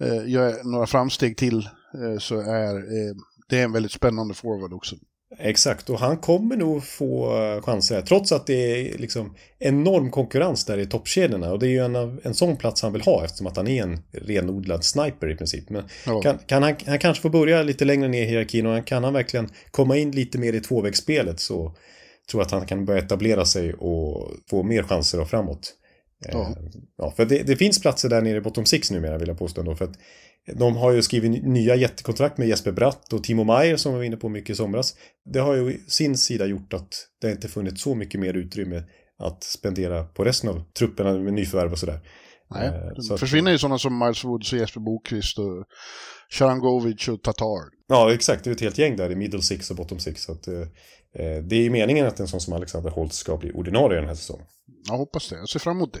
eh, göra några framsteg till eh, så är eh, det är en väldigt spännande forward också. Exakt, och han kommer nog få chanser här, trots att det är liksom enorm konkurrens där i toppkedjorna. Och det är ju en, en sån plats han vill ha eftersom att han är en renodlad sniper i princip. Men Ja. kan, kan han, han kanske får börja lite längre ner i hierarkin och kan han verkligen komma in lite mer i tvåvägsspelet så tror jag att han kan börja etablera sig och få mer chanser och framåt. Ja. Eh, ja, för det, det finns platser där nere i bottom six numera vill jag påstå ändå. För att de har ju skrivit nya jättekontrakt med Jesper Bratt och Timo Meyer som vi var inne på mycket i somras. Det har ju sin sida gjort att det inte funnits så mycket mer utrymme att spendera på resten av trupperna med nyförvärv och sådär. Nej, Eh, det så att- försvinner ju sådana som Miles Woods och Jesper Bokvist och Sharangovic och Tatar. Ja, exakt. Det är ett helt gäng där i middle six och bottom six. Så att, eh, eh, det är ju meningen att en sån som Alexander Holtz ska bli ordinarie den här säsongen. Jag hoppas det. Jag ser fram emot det.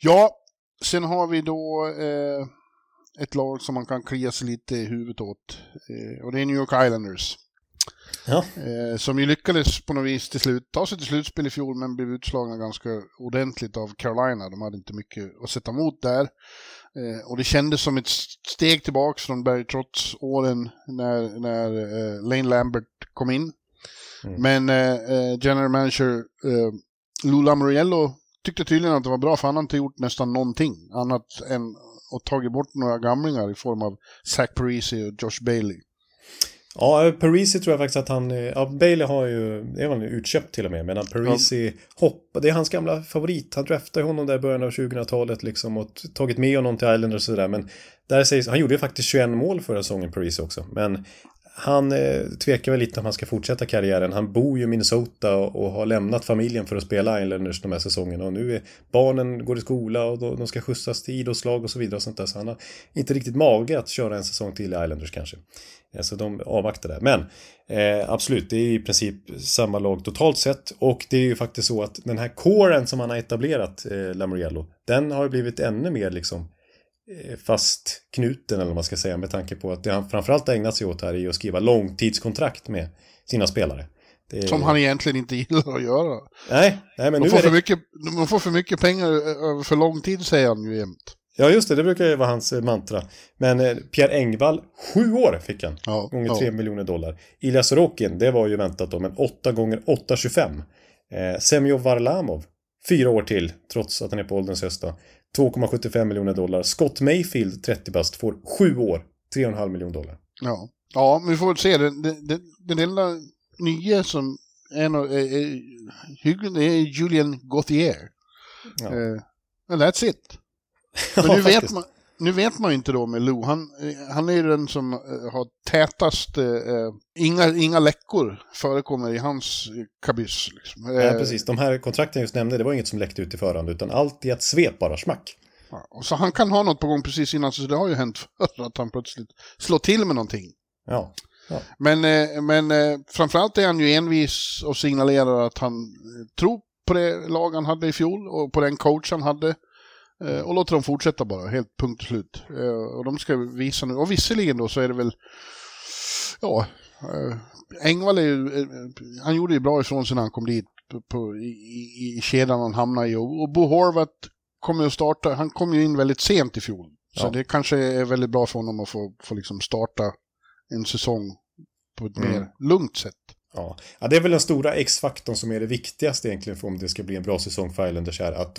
Ja, sen har vi då eh, ett lag som man kan klia sig lite i huvudet åt. Eh, och det är New York Islanders. Ja, Eh, som ju lyckades på något vis till slut ta sig till slutspel i fjol men blev utslagna ganska ordentligt av Carolina. De hade inte mycket att sätta emot där. Eh, och det kändes som ett steg tillbaks från Barry Trotz-åren när, när eh, Lane Lambert kom in. Mm. Men eh, eh, general manager eh, Lou Lamoriello tyckte tydligen att det var bra för han har inte gjort nästan någonting annat än att tagit bort några gamlingar i form av Zach Parisi och Josh Bailey. Ja, Parisi tror jag faktiskt att han... eh, Ja, Bailey har ju... Det är väl utköpt till och med. Medan Parisi hoppar... Det är hans gamla favorit. Han draftade honom där i början av 2000-talet liksom och tagit med honom till Islanders och sådär. Men där sägs... Han gjorde ju faktiskt 21 mål förra säsongen, Parisi också. Men han eh, tvekar väl lite om han ska fortsätta karriären. Han bor ju i Minnesota och, och har lämnat familjen för att spela Islanders de här säsongerna. Och nu är barnen går i skola och då, de ska skjutsas till idrottslag och så vidare och sånt där. Så han har inte riktigt mage att köra en säsong till i Islanders kanske. Eh, Så de avvaktar där. Men eh, absolut, det är i princip samma lag totalt sett. Och det är ju faktiskt så att den här kåren som han har etablerat, eh, Lamoriello, den har blivit ännu mer liksom fastknuten eller vad man ska säga med tanke på att det han framförallt ägnat sig åt här är att skriva långtidskontrakt med sina spelare. Är... Som han egentligen inte [LAUGHS] gillar att göra. Nej, nej men De nu får, är för det... mycket, de får för mycket pengar över för lång tid säger han ju jämt. Ja, just det. Det brukar ju vara hans eh, mantra. Men eh, Pierre Engvall, sju år fick han. Ja, gånger ja. 3 miljoner dollar. Ilja Sorokin, det var ju väntat då, men 8 gånger 8,25. Eh, Semjov Varlamov, fyra år till, trots att han är på ålderns höst då. 2,75 miljoner dollar. Scott Mayfield, 30 bast, får sju år, 3,5 miljoner dollar. Ja. ja, men vi får väl se. Den, den, den, enda nya som är, är, är Julian Gauthier. Ja. Eh, and that's it. [LAUGHS] Men nu, vet man, nu vet man ju inte då med Lou. Han, eh, han är ju den som eh, har tätast, eh, eh, inga, inga läckor förekommer i hans kabyss. Liksom. Nej, precis. De här kontrakten jag just nämnde, det var inget som läckte ut i förhand, utan allt i ett svep bara, smack. Ja, och så han kan ha något på gång precis innan, så det har ju hänt [LAUGHS] förr att han plötsligt slår till med någonting. Ja. Men, eh, men eh, framförallt är han ju envis och signalerar att han tror på det lag han hade i fjol och på den coach han hade. Eh, och låter dem fortsätta bara, helt punkt slut. Eh, och de ska visa nu, och visserligen då så är det väl, ja, eh, Engvall är ju, han gjorde ju bra ifrån sig när han kom dit på, på, i, i, i kedjan han hamnade i. Och, och Bo Horvath kommer ju att starta, han kom ju in väldigt sent i fjol. Så Ja. det kanske är väldigt bra för honom att få, få liksom starta en säsong på ett Mm. mer lugnt sätt. Ja. ja, det är väl den stora X-faktorn som är det viktigaste egentligen för om det ska bli en bra säsong för Islanders här. Att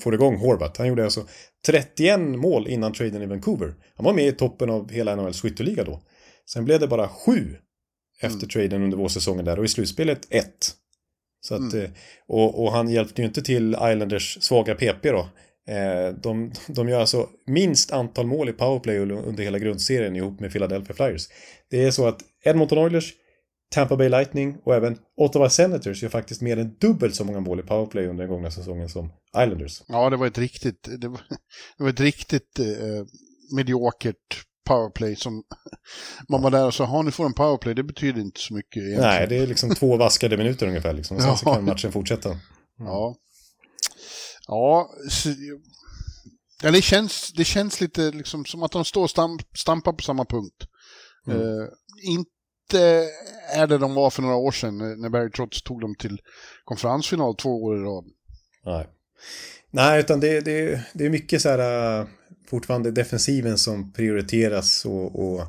få igång Horvath. Han gjorde alltså 31 mål innan traden i Vancouver. Han var med i toppen av hela NHLs skytteliga då. Sen blev det bara sju efter Mm. traden under vårsäsongen där och i slutspelet ett. Så att, Mm. eh, och, och han hjälpte ju inte till Islanders svaga PP då. Eh, De, de gör alltså minst antal mål i powerplay under hela grundserien ihop med Philadelphia Flyers. Det är så att Edmonton Oilers, Tampa Bay Lightning och även Ottawa Senators gör faktiskt mer än dubbelt så många mål i powerplay under den gångna säsongen som Islanders. Ja, det var ett riktigt, det var, [LAUGHS] det var ett riktigt eh, mediokert powerplay som [LAUGHS] man var där och sa, har ni får en powerplay, det betyder inte så mycket egentligen. Nej, det är liksom två [LAUGHS] vaskade minuter ungefär liksom. Och sen så kan matchen fortsätta. Ja. Ja, så, ja det, känns, det känns lite liksom som att de står och stamp, stampar på samma punkt. Mm. Eh, inte är det de var för några år sedan när Barry Trotz tog dem till konferensfinal två år i rad. Nej. Nej, utan det, det, det är mycket så här eh, fortfarande defensiven som prioriteras och, och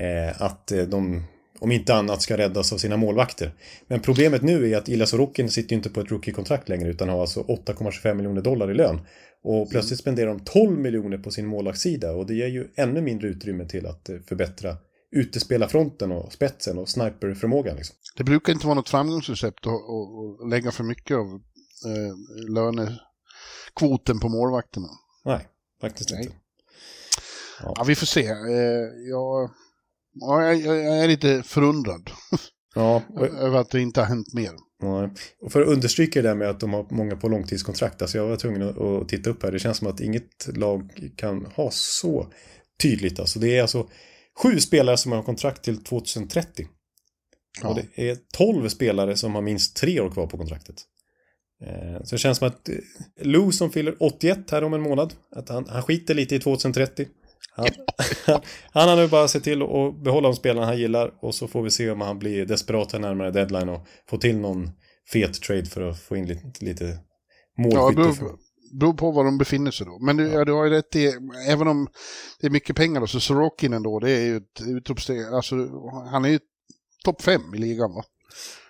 eh, att eh, de om inte annat ska räddas av sina målvakter. Men problemet nu är att Ilja Sorokin sitter ju inte på ett rookie-kontrakt längre utan har alltså 8,25 miljoner dollar i lön. Och plötsligt spenderar de 12 miljoner på sin målvaktssida och det ger ju ännu mindre utrymme till att eh, förbättra utespelarfronten och spetsen och sniperförmågan. Liksom. Det brukar inte vara något framgångsrecept att, lägga för mycket av eh, lönekvoten på målvakterna. Nej, faktiskt Nej. inte. Ja, vi får se. Eh, jag, ja, jag, jag är lite förundrad Ja, [LAUGHS] och, över att det inte har hänt mer. Ja, och för att understryka det där med att de har många på långtidskontrakt, alltså jag var tvungen att titta upp här, det känns som att inget lag kan ha så tydligt. Alltså det är alltså sju spelare som har kontrakt till 2030. Ja. Och det är tolv spelare som har minst tre år kvar på kontraktet. Eh, Så det känns som att eh, Lou som fyller 81 här om en månad, att han, han skiter lite i 2030. Han, [LAUGHS] han har nu bara sett till att behålla de spelarna han gillar och så får vi se om han blir desperat här närmare deadline och får till någon fet trade för att få in lite, lite Ja, målskytte. för- beror, på var de befinner sig då. Men du, ja, du har ju rätt i, även om det är mycket pengar då, så Sorokin ändå, det är ju ett utropsteg. Alltså, han är ju topp fem i ligan va?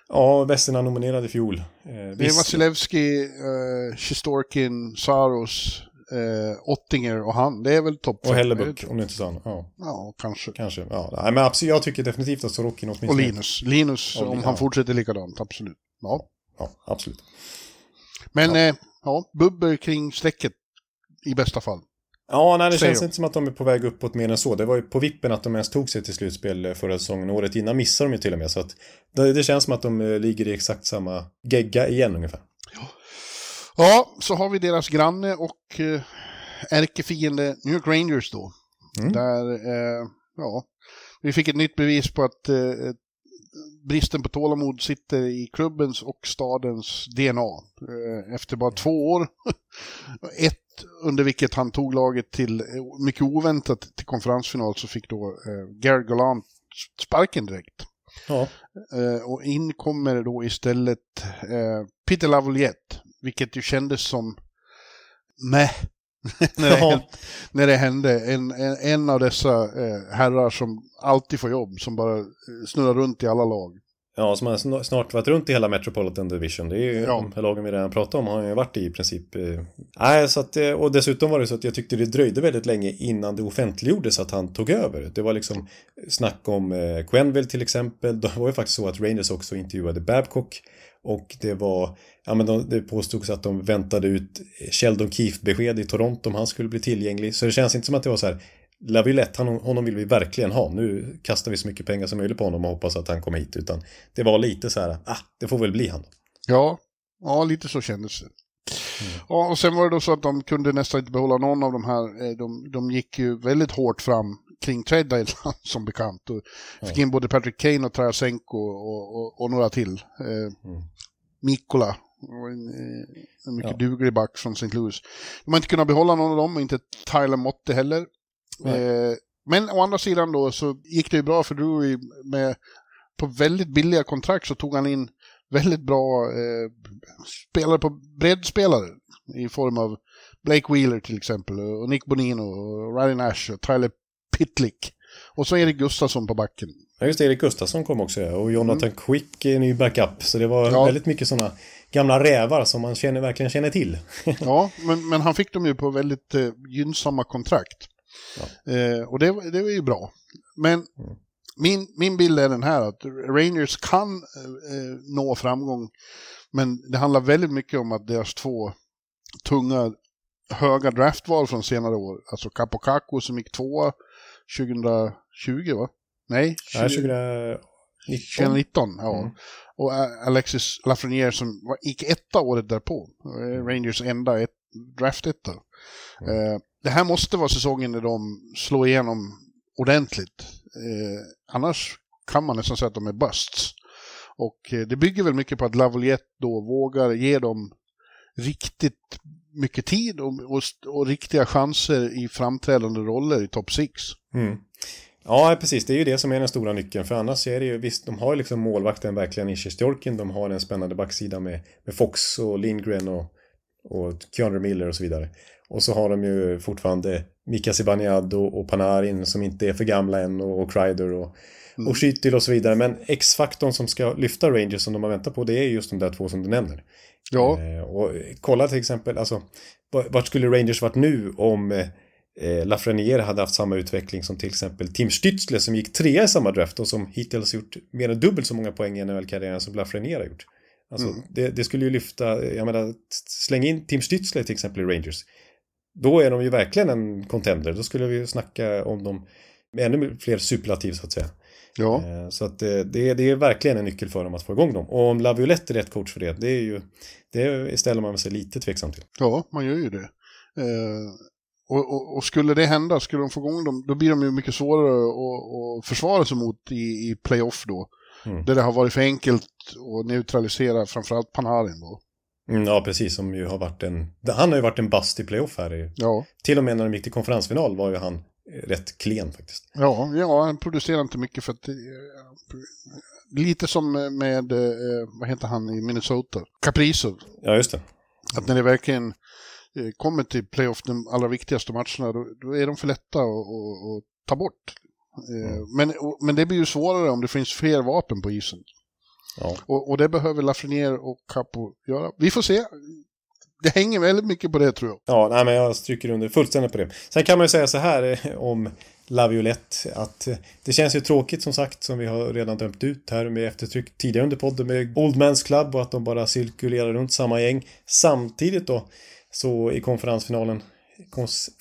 Ja, Westerna nominerad i fjol. Eh, Det är Vasilevski, uh, Sjistorkin, Saros, eh, Ottinger och han. Det är väl topp och fem. Hellebuck, om du inte något. Ja, Ja, kanske. kanske. Ja, nej, men absolut, jag tycker definitivt att Sorokin åtminstone... Och Linus. Linus, Och om Lin- han ja. fortsätter likadant, absolut. Ja. Ja, absolut. Men Ja. ja, eh, ja bubbel kring strecket i bästa fall. Ja, nej, det Säger känns de. inte som att de är på väg uppåt mer än så. Det var ju på vippen att de ens tog sig till slutspel eh, förra säsongen. Året innan missade de ju till och med. Så att det, det känns som att de eh, ligger i exakt samma gegga igen ungefär. Ja, så har vi deras granne och eh, ärkefiende New York Rangers då. Mm. Där, eh, ja, vi fick ett nytt bevis på att eh, bristen på tålamod sitter i klubbens och stadens DNA. Eh, efter bara två år, [LAUGHS] ett under vilket han tog laget till, eh, mycket oväntat, till konferensfinal så fick då eh, Gary Gallant sparken direkt. Ja, och in kommer då istället Peter Lavaliette, vilket ju kändes som meh [LAUGHS] när, det hände, när det hände. En, en, en av dessa eh, herrar som alltid får jobb, som bara eh, snurrar runt i alla lag. Ja, som har sn- snart varit runt i hela Metropolitan Division. Det är ju Ja. de lagen vi redan pratat om har ju varit i i princip. eh. Nej, så att, eh, och dessutom var det så att jag tyckte det dröjde väldigt länge innan det offentliggjordes att han tog över. Det var liksom snack om eh, Quenville till exempel. [LAUGHS] Det var ju faktiskt så att Rangers också intervjuade Babcock. Och det var, ja men de, det påstods att de väntade ut Sheldon Keefe-besked i Toronto om han skulle bli tillgänglig. Så det känns inte som att det var så här, Laviolette, han, honom vill vi verkligen ha. Nu kastar vi så mycket pengar som möjligt på honom och hoppas att han kommer hit. Utan det var lite så här, ah, det får väl bli han. Ja, ja lite så kändes det. Ja, och sen var det då så att de kunde nästan inte behålla någon av de här. eh, De, de gick ju väldigt hårt fram kring trade deadline som bekant. Och fick in både Patrick Kane och Tarasenko och, och, och några till. Eh, Mikola, och en, eh, en mycket Ja. duglig back från St. Louis. De har inte kunnat behålla någon av dem, och inte Tyler Motte heller. Eh, men å andra sidan då så gick det ju bra för Drury med på väldigt billiga kontrakt så tog han in väldigt bra eh, spelare på breddspelare i form av Blake Wheeler till exempel och Nick Bonino och Ryan Nash och Tyler Pitlick. Och så Erik Gustafsson på backen. Ja, just det, Erik Gustafsson kom också ja. och Jonathan Quick är ny backup. Så det var Ja. väldigt mycket sådana gamla rävar som man känner, verkligen känner till. Ja, men, men han fick dem ju på väldigt eh, gynnsamma kontrakt. Eh, och det, det var ju bra. Men min, min bild är den här att Rangers kan eh, nå framgång. Men det handlar väldigt mycket om att deras två tunga, höga draftval från senare år, alltså Capocaco som gick tvåa 2020 va? Nej, Nej, 20, 2019. 2019. Ja. Mm. Och eh, Alexis Lafreniere som var, gick etta året därpå. Eh, Rangers enda ett, draft-etta. Eh, det här måste vara säsongen när de slår igenom ordentligt. Eh, annars kan man nästan säga att de är busts. Och eh, det bygger väl mycket på att Lavaliette då vågar ge dem riktigt mycket tid och, och, och riktiga chanser i framträdande roller i topp 6. Mm. Ja, precis. Det är ju det som är den stora nyckeln. För annars är det ju, visst, de har ju liksom målvakten verkligen i Sjestjorkin. De har en spännande backsida med, med Fox och Lindgren och, och Keanu Miller och så vidare. Och så har de ju fortfarande Mika Zibanejad och, och Panarin som inte är för gamla än och, och Kreider och, och Skyttil och så vidare. Men X-faktorn som ska lyfta Rangers som de har väntat på det är just de där två som du nämner. Ja, Eh, och kolla till exempel, alltså, va- vart skulle Rangers varit nu om eh, Lafreniere hade haft samma utveckling som till exempel Tim Stützle som gick trea i samma draft och som hittills gjort mer än dubbelt så många poäng i NHL-karriären som Lafreniere har gjort. Alltså, det, det skulle ju lyfta, jag menar, släng in Tim Stützle till exempel i Rangers. Då är de ju verkligen en contender. Då skulle vi snacka om dem med ännu fler superlativ så att säga. Ja. Eh, Så att det, det, är, verkligen en nyckel för dem att få igång dem. Och om Laviolette är rätt coach för det, det är ju det ställer man sig lite tveksam till. Ja, man gör ju det. Eh, och, och, och skulle det hända, skulle de få igång dem, då blir de ju mycket svårare att, att försvara sig mot i, i playoff då. Mm. Där det har varit för enkelt att neutralisera framförallt Panarin då. Mm, ja, precis. Som ju har varit en... Han har ju varit en bust i playoff här. i- Ja, Till och med när de gick till konferensfinal var ju han rätt klen faktiskt. ja, ja han producerar inte mycket för att... eh, Lite som med, eh, vad heter han i Minnesota? Kaprizov. Ja, just det. Att när det verkligen eh, kommer till playoff, de allra viktigaste matcherna, då, då är de för lätta att, ta bort. Eh, Men, men det blir ju svårare om det finns fler vapen på isen. Ja. Och, och det behöver Lafreniere och Capo göra. Vi får se. Det hänger väldigt mycket på det tror jag. Ja, nej, men jag stryker under fullständigt på det. Sen kan man ju säga så här eh, om Laviolette att eh, det känns ju tråkigt som sagt som vi har redan dömt ut här med eftertryck tidigare under podden med Old Man's Club och att de bara cirkulerar runt samma gäng. Samtidigt då så i konferensfinalen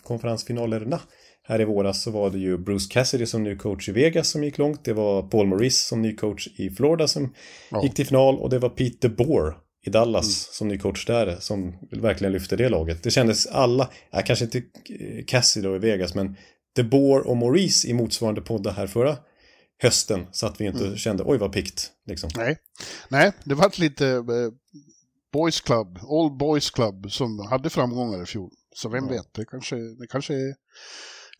konferensfinalerna här i våras så var det ju Bruce Cassidy som ny coach i Vegas som gick långt. Det var Paul Maurice som ny coach i Florida som Ja. gick till final och det var Peter Bohr i Dallas som ny coach där som verkligen lyfte det laget. Det kändes alla, ja, kanske inte eh, Cassidy då i Vegas men De Boer och Maurice i motsvarande poddar här förra hösten så att vi inte kände oj vad pikt liksom. Nej, Nej det var lite eh, Boys Club, Old Boys Club som hade framgångar i fjol. Så vem vet, det kanske, det kanske, är,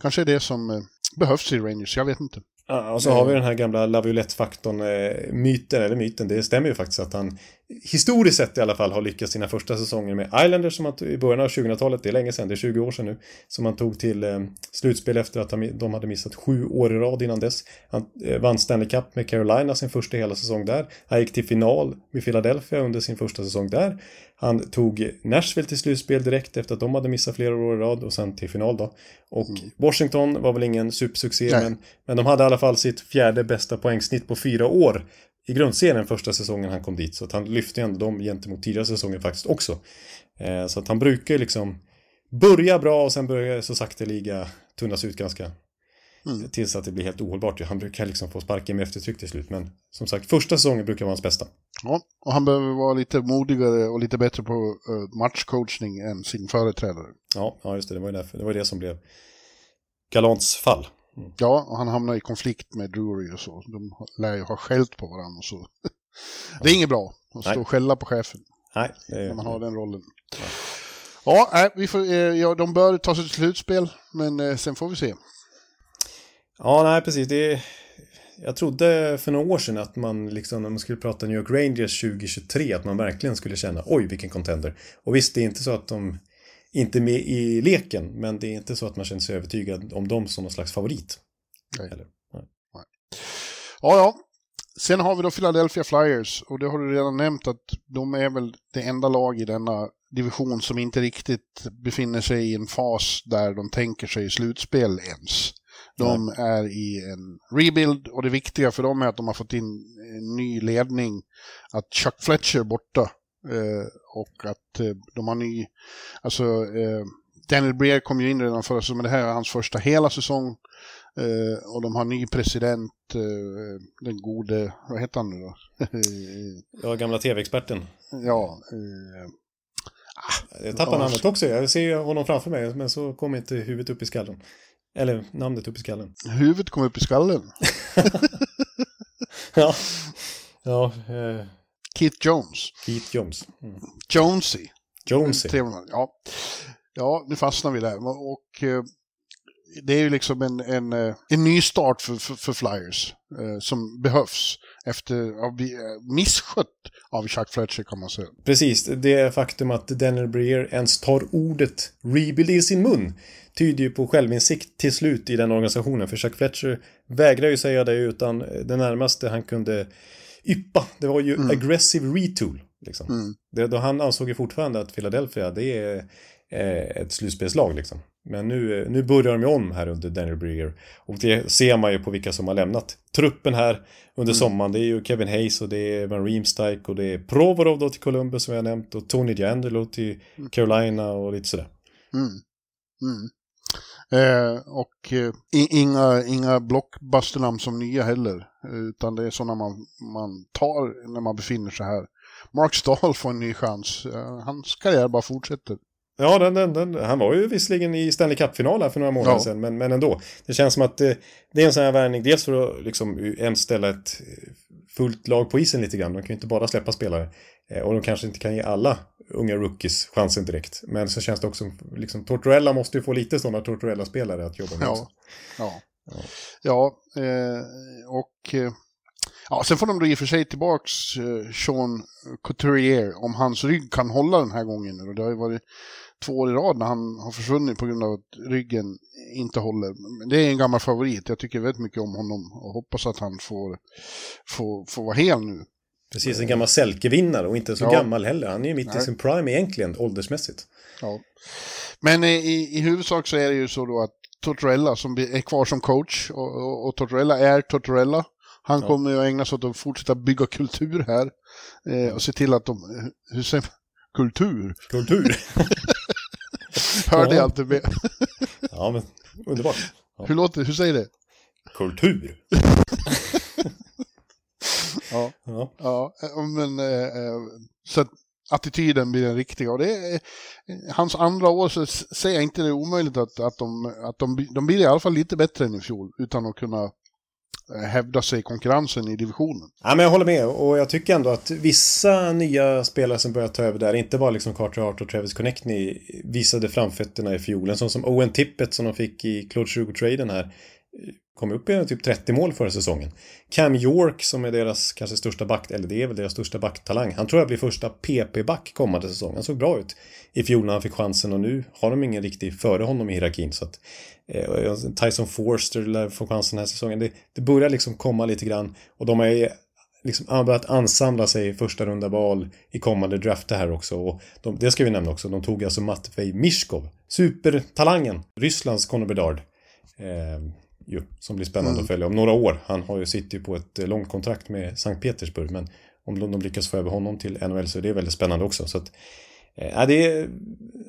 kanske är det som eh, behövs i Rangers, jag vet inte. Ja, och så har vi den här gamla Laviolette-faktorn, eh, myten, eller myten, det stämmer ju faktiskt att han historiskt sett i alla fall har lyckats sina första säsonger med Islanders som han, i början av 2000-talet, det är länge sedan, det är 20 år sedan nu, som han tog till eh, slutspel efter att de hade missat sju år i rad innan dess. Han eh, vann Stanley Cup med Carolina sin första hela säsong där. Han gick till final med Philadelphia under sin första säsong där. Han tog Nashville till slutspel direkt efter att de hade missat flera år i rad och sen till final då. Och mm. Washington var väl ingen supersuccé men, men de hade i alla fall sitt fjärde bästa poängsnitt på fyra år i grundserien första säsongen han kom dit. Så att han lyfte ändå dem gentemot tidigare säsonger faktiskt också. Eh, så att han brukar liksom börja bra och sen börjar så sakteliga tunnas ut ganska mm. tills att det blir helt ohållbart. Han brukar liksom få sparken med eftertryck till slut. Men som sagt, första säsongen brukar vara hans bästa. Ja, och han behöver vara lite modigare och lite bättre på uh, matchcoachning än sin företrädare. Ja, ja just det. Det var ju därför. Det var det som blev Galants fall. Mm. Ja, och han hamnar i konflikt med Drury och så. De lär ju ha skällt på varandra och så. det är inget bra att stå och skälla på chefen. Nej, är... När man har den rollen. Ja, nej, vi får, eh, ja, de bör ta sig till slutspel, men eh, sen får vi se. Ja, nej, precis. Det är... Jag trodde för några år sedan att man liksom, när man skulle prata New York Rangers 2023, att man verkligen skulle känna oj vilken contender. Och visst, det är inte så att de inte med i leken, men det är inte så att man känner sig övertygad om dem som någon slags favorit. Nej. Eller, nej. nej. Ja, ja. Sen har vi då Philadelphia Flyers och det har du redan nämnt att de är väl det enda lag i denna division som inte riktigt befinner sig i en fas där de tänker sig slutspel ens. De Nej. är i en rebuild och det viktiga för dem är att de har fått in en ny ledning. Att Chuck Fletcher borta Eh, och att eh, de har ny, alltså eh, Daniel Breer kom ju in redan förra säsongen, men det här är hans första hela säsong. och de har ny president, den gode, vad heter han nu då? [LAUGHS] ja, gamla tv-experten. Ja. jag tappar namnet också, jag ser honom framför mig, men så kommer inte huvudet upp i skallen. Eller namnet upp i skallen. Huvudet kom upp i skallen? [LAUGHS] ja. Ja, eh, Keith Jones. Keith Jones. Mm. Jonesy. Jonesy. Ja. ja, nu fastnar vi där. Och eh, det är ju liksom en, en, eh, en ny start för, för, för Flyers eh, som behövs efter att bli misskött av Chuck Fletcher kan man säga. Precis, det faktum att Daniel Breer ens tar ordet rebuild i sin mun tyder ju på självinsikt till slut i den organisationen. För Chuck Fletcher vägrar ju säga det utan det närmaste han kunde yppa. Det var ju mm. aggressive retool. Liksom. Mm. Det, då han ansåg ju fortfarande att Philadelphia det är eh, ett slutspelslag. Liksom. Men nu, nu börjar de ju om här under Daniel Breer. Och det ser man ju på vilka som har lämnat truppen här under mm. sommaren. Det är ju Kevin Hayes och det är Van Riemsdyk och det är Provorov då till Columbus som jag nämnt och Tony D'Angelo till mm. Carolina och lite sådär. Mm. Eh, och eh, inga, inga blockbusternamn som nya heller. Utan det är sådana man, man tar när man befinner sig här. Mark Stahl får en ny chans. Eh, hans karriär bara fortsätter. Ja, den, den, den, han var ju visserligen i Stanley Cup-final för några månader ja. sedan, men, men ändå. Det känns som att det, eh, det är en sån här värvning, dels för att liksom ens ställa ett fullt lag på isen lite grann. De kan ju inte bara släppa spelare. Eh, och de kanske inte kan ge alla unga rookies chansen direkt. Men så känns det också, liksom, Tortorella måste ju få lite sådana Tortorella-spelare att jobba med. Ja, ja. ja. ja eh, och eh, ja, sen får de då i och för sig tillbaks eh, Sean Couturier om hans rygg kan hålla den här gången. Och det har ju varit två år i rad när han har försvunnit på grund av att ryggen inte håller. Det är en gammal favorit. Jag tycker väldigt mycket om honom och hoppas att han får, får, får vara hel nu. Precis, en gammal Selke-vinnare och inte så ja. gammal heller. Han är ju mitt Nej. i sin prime egentligen, åldersmässigt. Ja. Men i, i huvudsak så är det ju så då att Tortorella som är kvar som coach och, och, och Tortorella är Tortorella. Han ja. kommer ju att ägna sig åt att fortsätta bygga kultur här eh, och se till att de, hur säger Kultur. Kultur. [LAUGHS] Hörde ja. jag inte med. ja, men underbart. Ja. Hur låter hur säger det? Kultur. [LAUGHS] ja. ja, ja, men eh, eh, så att attityden blir den riktiga. Och det är, hans andra år så säger jag inte det är omöjligt att, att, de, att de, de blir i alla fall lite bättre än i fjol utan att kunna eh, hävda sig i konkurrensen i divisionen. Ja, men jag håller med och jag tycker ändå att vissa nya spelare som börjar ta över där, inte bara liksom Carter Hart och Travis Connectney visade framfötterna i fiolen, som som Owen Tippett som de fick i Claude 20-traden här kom upp i typ 30 mål förra säsongen. Cam York som är deras kanske största back, eller det är väl deras största backtalang. Han tror jag blir första PP-back kommande säsong. Han såg bra ut i fjol när han fick chansen och nu har de ingen riktig före honom i hierarkin. Så att, eh, Tyson Forster lär få chansen den här säsongen. Det, det börjar liksom komma lite grann och de har liksom börjat ansamla sig i första runda val i kommande draft här också. Och de, det ska vi nämna också. De tog alltså Matvej Mishkov, supertalangen, Rysslands Conor Bedard. Eh, ju, som blir spännande mm. att följa om några år. Han har ju sitter på ett eh, långt kontrakt med Sankt Petersburg, men om de lyckas få över honom till NHL så är det väldigt spännande också. Så att, eh, det är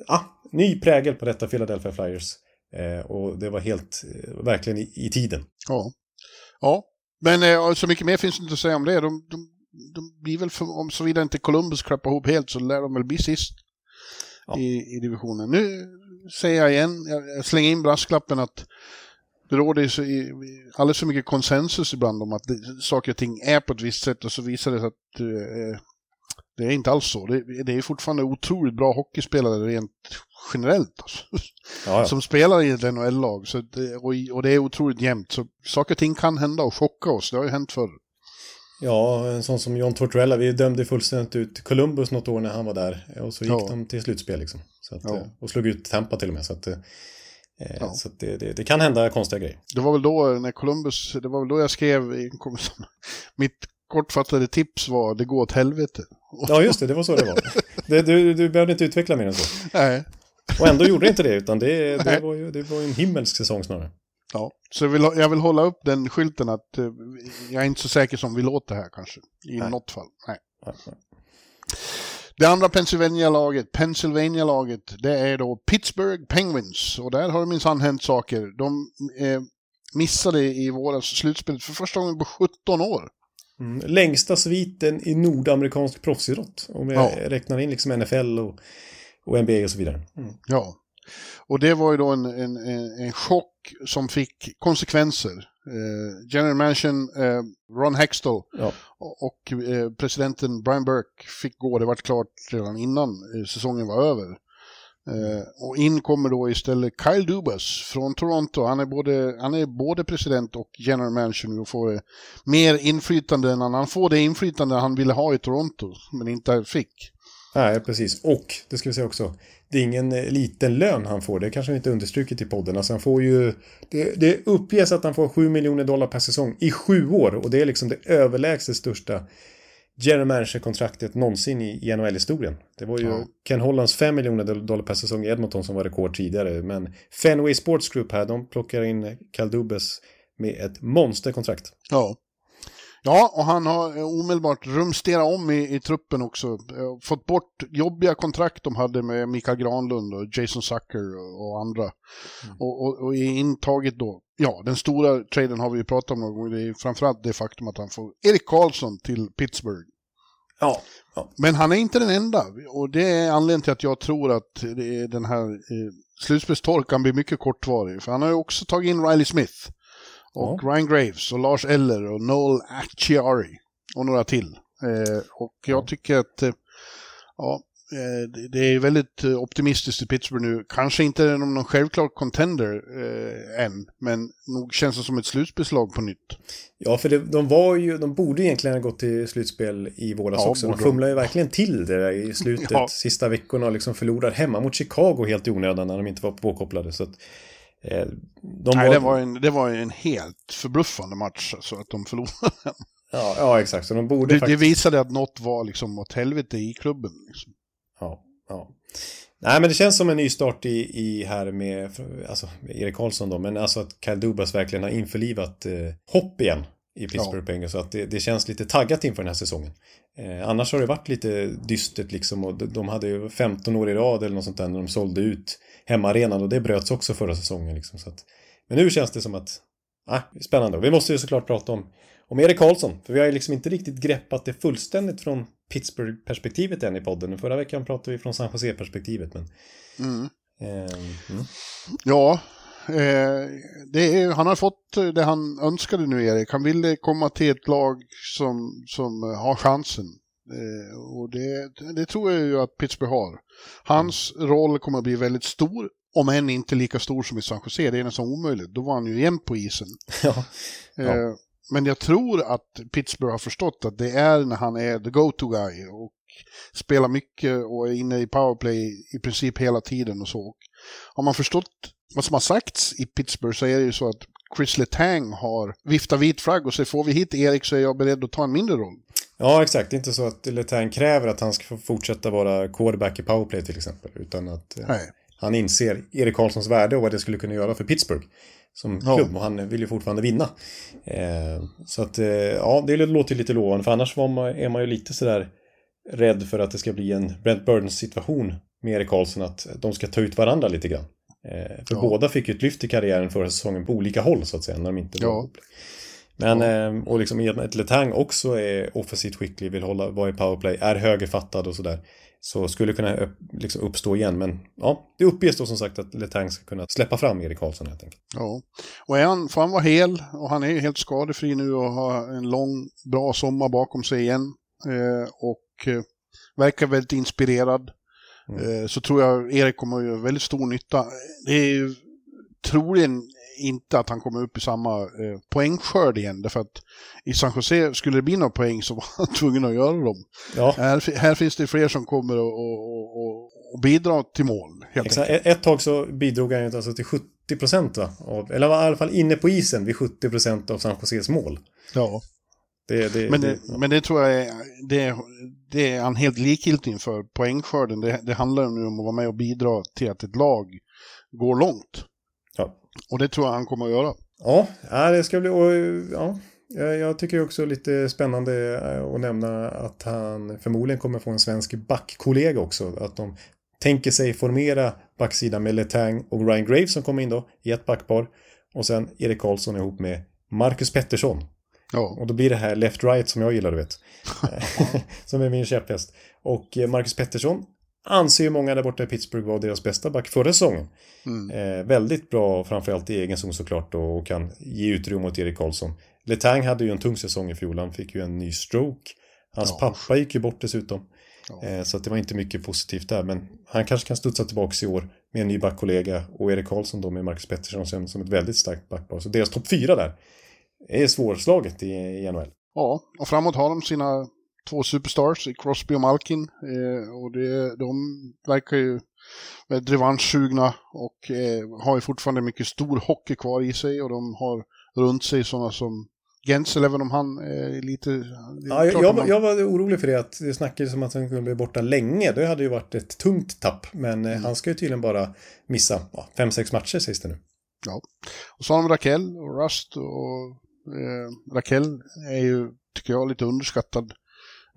ah, ny prägel på detta Philadelphia Flyers. Eh, och det var helt, eh, verkligen i, i, tiden. Ja, ja. men eh, så mycket mer finns inte att säga om det. De, de, de blir väl, för, om såvida inte Columbus klappar ihop helt så lär de väl bli sist ja. i, i divisionen. Nu säger jag igen, jag slänger in brasklappen att det råder så i, alldeles för mycket konsensus ibland om att det, saker och ting är på ett visst sätt och så visar det sig att eh, det är inte alls så. Det, det, är fortfarande otroligt bra hockeyspelare rent generellt. Alltså, ja, ja. Som spelar i ett NHL-lag. Och, och det är otroligt jämnt. Så saker och ting kan hända och chocka oss. Det har ju hänt förr. Ja, en sån som John Tortorella. Vi dömde fullständigt ut Columbus något år när han var där. Och så gick ja. de till slutspel liksom. Så att, ja. Och slog ut Tampa till och med. Så att, eh, Eh, ja. Så det, det, det, kan hända konstiga grejer. Det var väl då när Columbus, det var väl då jag skrev i mitt kortfattade tips var det går åt helvete. Ja just det, det var så det var. [LAUGHS] det, du, du behövde inte utveckla mer än så. Nej. Och ändå gjorde det inte det, utan det, det, var, ju, det var en himmelsk säsong snarare. Ja, så jag vill, jag vill hålla upp den skylten att uh, jag är inte så säker som vi låter här kanske. I Nej. något fall. Nej. Nej. Det andra Pennsylvania-laget, Pennsylvania-laget, det är då Pittsburgh Penguins. Och där har det minsann hänt saker. De eh, missade i våras slutspelet för första gången på 17 år. Mm, längsta sviten i nordamerikansk proffsidrott. Om jag ja. räknar in liksom NFL och, och NBA och så vidare. Mm. Ja. Och det var ju då en, en, en chock som fick konsekvenser. Eh, General Mansion, eh, Ron Hextall ja. och eh, presidenten Brian Burke fick gå. Det var klart redan innan eh, säsongen var över. Eh, och in kommer då istället Kyle Dubas från Toronto. Han är både, han är både president och general manager och får mer inflytande än han, han får det inflytande han ville ha i Toronto, men inte fick. Nej, precis. Och, det ska vi säga också, det är ingen eh, liten lön han får. Det kanske inte understrukit i podden. Alltså han får ju... Det, det uppges att han får 7 miljoner dollar per säsong i sju år. Och det är liksom det överlägset största general manager-kontraktet någonsin i, NHL-historien. Det var ju ja. Ken Hollands 5 miljoner dollar per säsong i Edmonton som var rekord tidigare. Men Fenway Sports Group här, de plockar in Cal Dubes med ett monsterkontrakt. Ja. Ja, och han har omedelbart rumsterat om i, i truppen också. Fått bort jobbiga kontrakt de hade med Mikael Granlund och Jason Zucker och andra. Mm. Och, och, och intagit då, ja, den stora traden har vi ju pratat om någon gång. Det är framförallt det faktum att han får Erik Karlsson till Pittsburgh. Ja, ja. Men han är inte den enda. Och det är anledningen till att jag tror att den här eh, slutspelstorkan blir mycket kortvarig. För han har ju också tagit in Riley Smith. Och ja. Ryan Graves och Lars Eller och Noel Acciari och några till. Eh, och jag tycker att eh, ja, eh, det är väldigt eh, optimistiskt i Pittsburgh nu. Kanske inte någon självklar contender eh, än, men nog känns det som ett slutspelslag på nytt. Ja, för det, de var ju, de borde egentligen ha gått till slutspel i våras ja, också. De fumlade ju verkligen till det där i [LAUGHS] slutet, ja. sista veckorna och liksom förlorade hemma mot Chicago helt i onödan när de inte var påkopplade. Så att, de Nej, var... det, var en, det var en helt förbluffande match, så att de förlorade den. Ja, ja, exakt. Så de borde det, faktiskt... det visade att något var liksom åt helvete i klubben. Liksom. Ja, ja. Nej, men det känns som en ny start i, i här med, alltså, med Erik Karlsson då, men alltså att Kyle Dubas verkligen har införlivat eh, hopp igen i Pittsburgh ja. Penguins. Så att det, det, känns lite taggat inför den här säsongen. Eh, annars har det varit lite dystert liksom och de, de hade ju 15 år i rad eller något sånt där när de sålde ut hemmaarenan och det bröts också förra säsongen. Liksom, så att, men nu känns det som att, ah, spännande. Och vi måste ju såklart prata om, om Erik Karlsson, för vi har ju liksom inte riktigt greppat det fullständigt från Pittsburgh-perspektivet än i podden. Förra veckan pratade vi från San Jose-perspektivet. Men, mm. Eh, mm. Ja, är, han har fått det han önskade nu, Erik. Han ville komma till ett lag som, som har chansen. Eh, och det, det tror jag ju att Pittsburgh har. Hans roll kommer att bli väldigt stor om än inte lika stor som i San Jose, det är nästan omöjligt. Då var han ju jämn på isen. Ja. [LAUGHS] Ja. Eh, Men jag tror att Pittsburgh har förstått att det är när han är the go-to guy och spelar mycket och är inne i powerplay i princip hela tiden och så. Har man förstått vad som har sagts i Pittsburgh så är det ju så att Chris Letang har viftat vit flagg och säger får vi hit Erik så är jag beredd att ta en mindre roll. Ja, exakt. Det är inte så att Letang kräver att han ska få fortsätta vara quarterback i powerplay till exempel. Utan att eh, han inser Erik Karlssons värde och vad det skulle kunna göra för Pittsburgh. Som Ja. klubb och han vill ju fortfarande vinna. Eh, så att, eh, ja, det låter ju lite lovande. För annars man, är man ju lite sådär rädd för att det ska bli en Brent Burns situation med Erik Karlsson. Att de ska ta ut varandra lite grann. Eh, för Ja. båda fick ju ett lyft i karriären förra säsongen på olika håll så att säga. När de inte var Ja. Men, eh, och liksom i och med att Letang också är offensivt skicklig, vill hålla, vara i powerplay, är högerfattad och sådär. Så skulle kunna upp, liksom uppstå igen. Men ja, det uppges då som sagt att Letang ska kunna släppa fram Erik Karlsson helt enkelt. Ja, och är han, får han vara hel och han är helt skadefri nu och har en lång, bra sommar bakom sig igen. Eh, och eh, verkar väldigt inspirerad. Mm. Eh, så tror jag Erik kommer att göra väldigt stor nytta. Det är ju troligen inte att han kommer upp i samma eh, poängskörd igen. Därför att i San Jose, skulle det bli några poäng så [LAUGHS] var han tvungen att göra dem. Ja, Här, här finns det fler som kommer att och, och, och, bidra till mål. Exakt. enkelt. Ett, tag så bidrog han ju alltså till 70 procent eller var i alla fall inne på isen vid 70 procent av San Joses mål. Ja. Det, det, Men det, det, men det tror jag är, det, det är han helt likgiltig inför poängskörden. Det, det handlar ju nu om att vara med och bidra till att ett lag går långt. ja. Och det tror jag han kommer att göra. Ja, det ska bli... Ja, jag jag tycker också lite spännande eh, att nämna att han förmodligen kommer få en svensk backkollega också. Att de tänker sig formera backsidan med Letang och Ryan Graves som kommer in då i ett backpar. Och sen Erik Karlsson ihop med Marcus Pettersson. Ja, Och då blir det här left-right som jag gillar, du vet. [LAUGHS] [LAUGHS] som är min käpphäst. Och eh, Marcus Pettersson anser ju många där borta i Pittsburgh var deras bästa back förra säsongen. Mm. Eh, väldigt bra, framförallt i egen zon såklart då, och kan ge utrymme åt Erik Karlsson. Letang hade ju en tung säsong i fjol, han fick ju en ny stroke. Hans Ja. pappa gick ju bort dessutom. Ja. Eh, så det var inte mycket positivt där, men han kanske kan studsa tillbaka i år med en ny backkollega och Erik Karlsson då med Marcus Pettersson som, som ett väldigt starkt backpar. Så deras topp fyra där är svårslaget i, i NHL. ja, och framåt har de sina två superstars i Crosby och Malkin. Eh, och det, de verkar ju väldigt revanschsugna och eh, har ju fortfarande mycket stor hockey kvar i sig. Och de har runt sig sådana som Gensel, även om han är lite... är Ja, jag, jag, man- jag var orolig för det, att det snackades om att han kunde bli borta länge. Det hade ju varit ett tungt tapp, men Mm. eh, han ska ju tydligen bara missa ja, fem, sex matcher sägs det nu. Och så har de Raquel och Rust och eh, Raquel är ju, tycker jag, lite underskattad.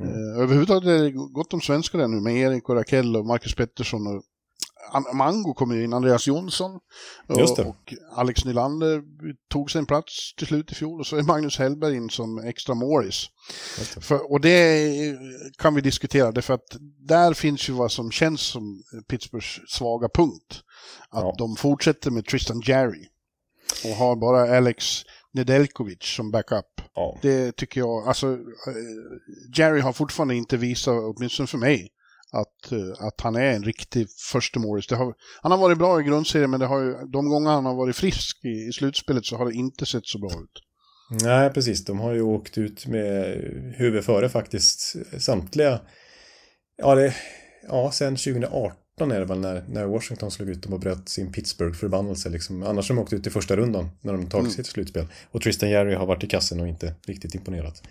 Mm. Eh, överhuvudtaget är det gott om svenskar där nu med Erik och Raquel och Marcus Pettersson och An- Mango kommer ju in, Andreas Jonsson och, och Alex Nylander tog sig en plats till slut i fjol och så är Magnus Hellberg in som extra Morris. Just det. För, och det kan vi diskutera, därför att där finns ju vad som känns som Pittsburghs svaga punkt. Att Ja. de fortsätter med Tristan Jarry och har bara Alex Nedeljkovic som backup. Ja. Det tycker jag, alltså eh, Jerry har fortfarande inte visat, åtminstone för mig, att, eh, att han är en riktig förstemålis. Han har varit bra i grundserien men det har ju, de gånger han har varit frisk i, i slutspelet så har det inte sett så bra ut. Nej, precis. De har ju åkt ut med huvud före faktiskt samtliga. Ja, det, ja sen 2018 är det väl när, när Washington slog ut dem och bröt sin Pittsburgh-förbannelse. Liksom. Annars har de åkt ut i första rundan när de tagit sig till slutspel. Och Tristan Jarry har varit i kassen och inte riktigt imponerat.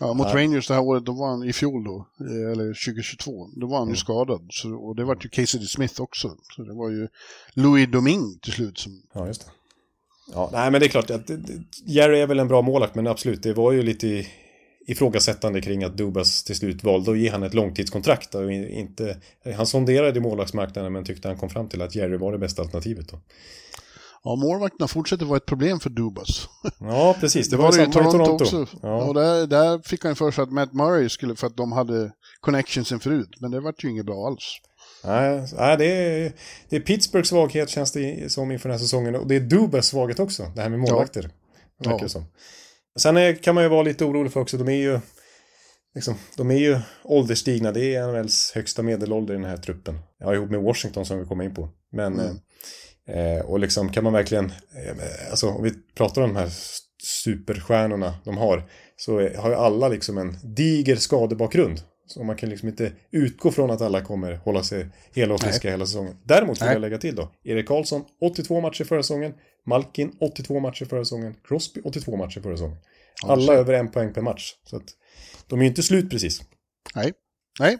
Ja, mot Nej. Rangers det här året, då var han i fjol då, eh, eller 2022, då var han ju skadad. Så, och det var ju Casey Smith också. Så det var ju Louis Domingue till slut som... Ja, just det. Ja, nej, men det är klart att Jerry är väl en bra målakt, men absolut, det var ju lite i- ifrågasättande kring att Dubas till slut valde att ge han ett långtidskontrakt. Och inte, han sonderade målvaktsmarknaden men tyckte han kom fram till att Jerry var det bästa alternativet. Då. Ja, målvakterna fortsätter vara ett problem för Dubas. Ja, precis. Det Det var, var det i samma Toronto, Toronto. också. Ja. Och där, där fick han för sig att Matt Murray skulle, för att de hade connectionsen förut. Men det vart ju inget bra alls. Nej, nej det, är, det är Pittsburghs svaghet känns det som inför den här säsongen. Och det är Dubas svaghet också, det här med målvakter. Verkar Ja. som. Sen är, kan man ju vara lite orolig för också, de är ju liksom, de är ju ålderstigna. Det är NHLs högsta medelålder i den här truppen. Ja, ihop med Washington som vi kommer in på. Men Mm. eh, Eh, och liksom kan man verkligen, eh, alltså om vi pratar om de här superstjärnorna de har, så har ju alla liksom en diger skadebakgrund. Så man kan liksom inte utgå från att alla kommer hålla sig hela och friska hela säsongen. Däremot vill Nej. jag lägga till då, Erik Karlsson 82 matcher förra säsongen, Malkin 82 matcher förra säsongen, Crosby 82 matcher förra säsongen. Ja, Alla så- över en poäng per match. Så att de är ju inte slut precis. Nej. Nej.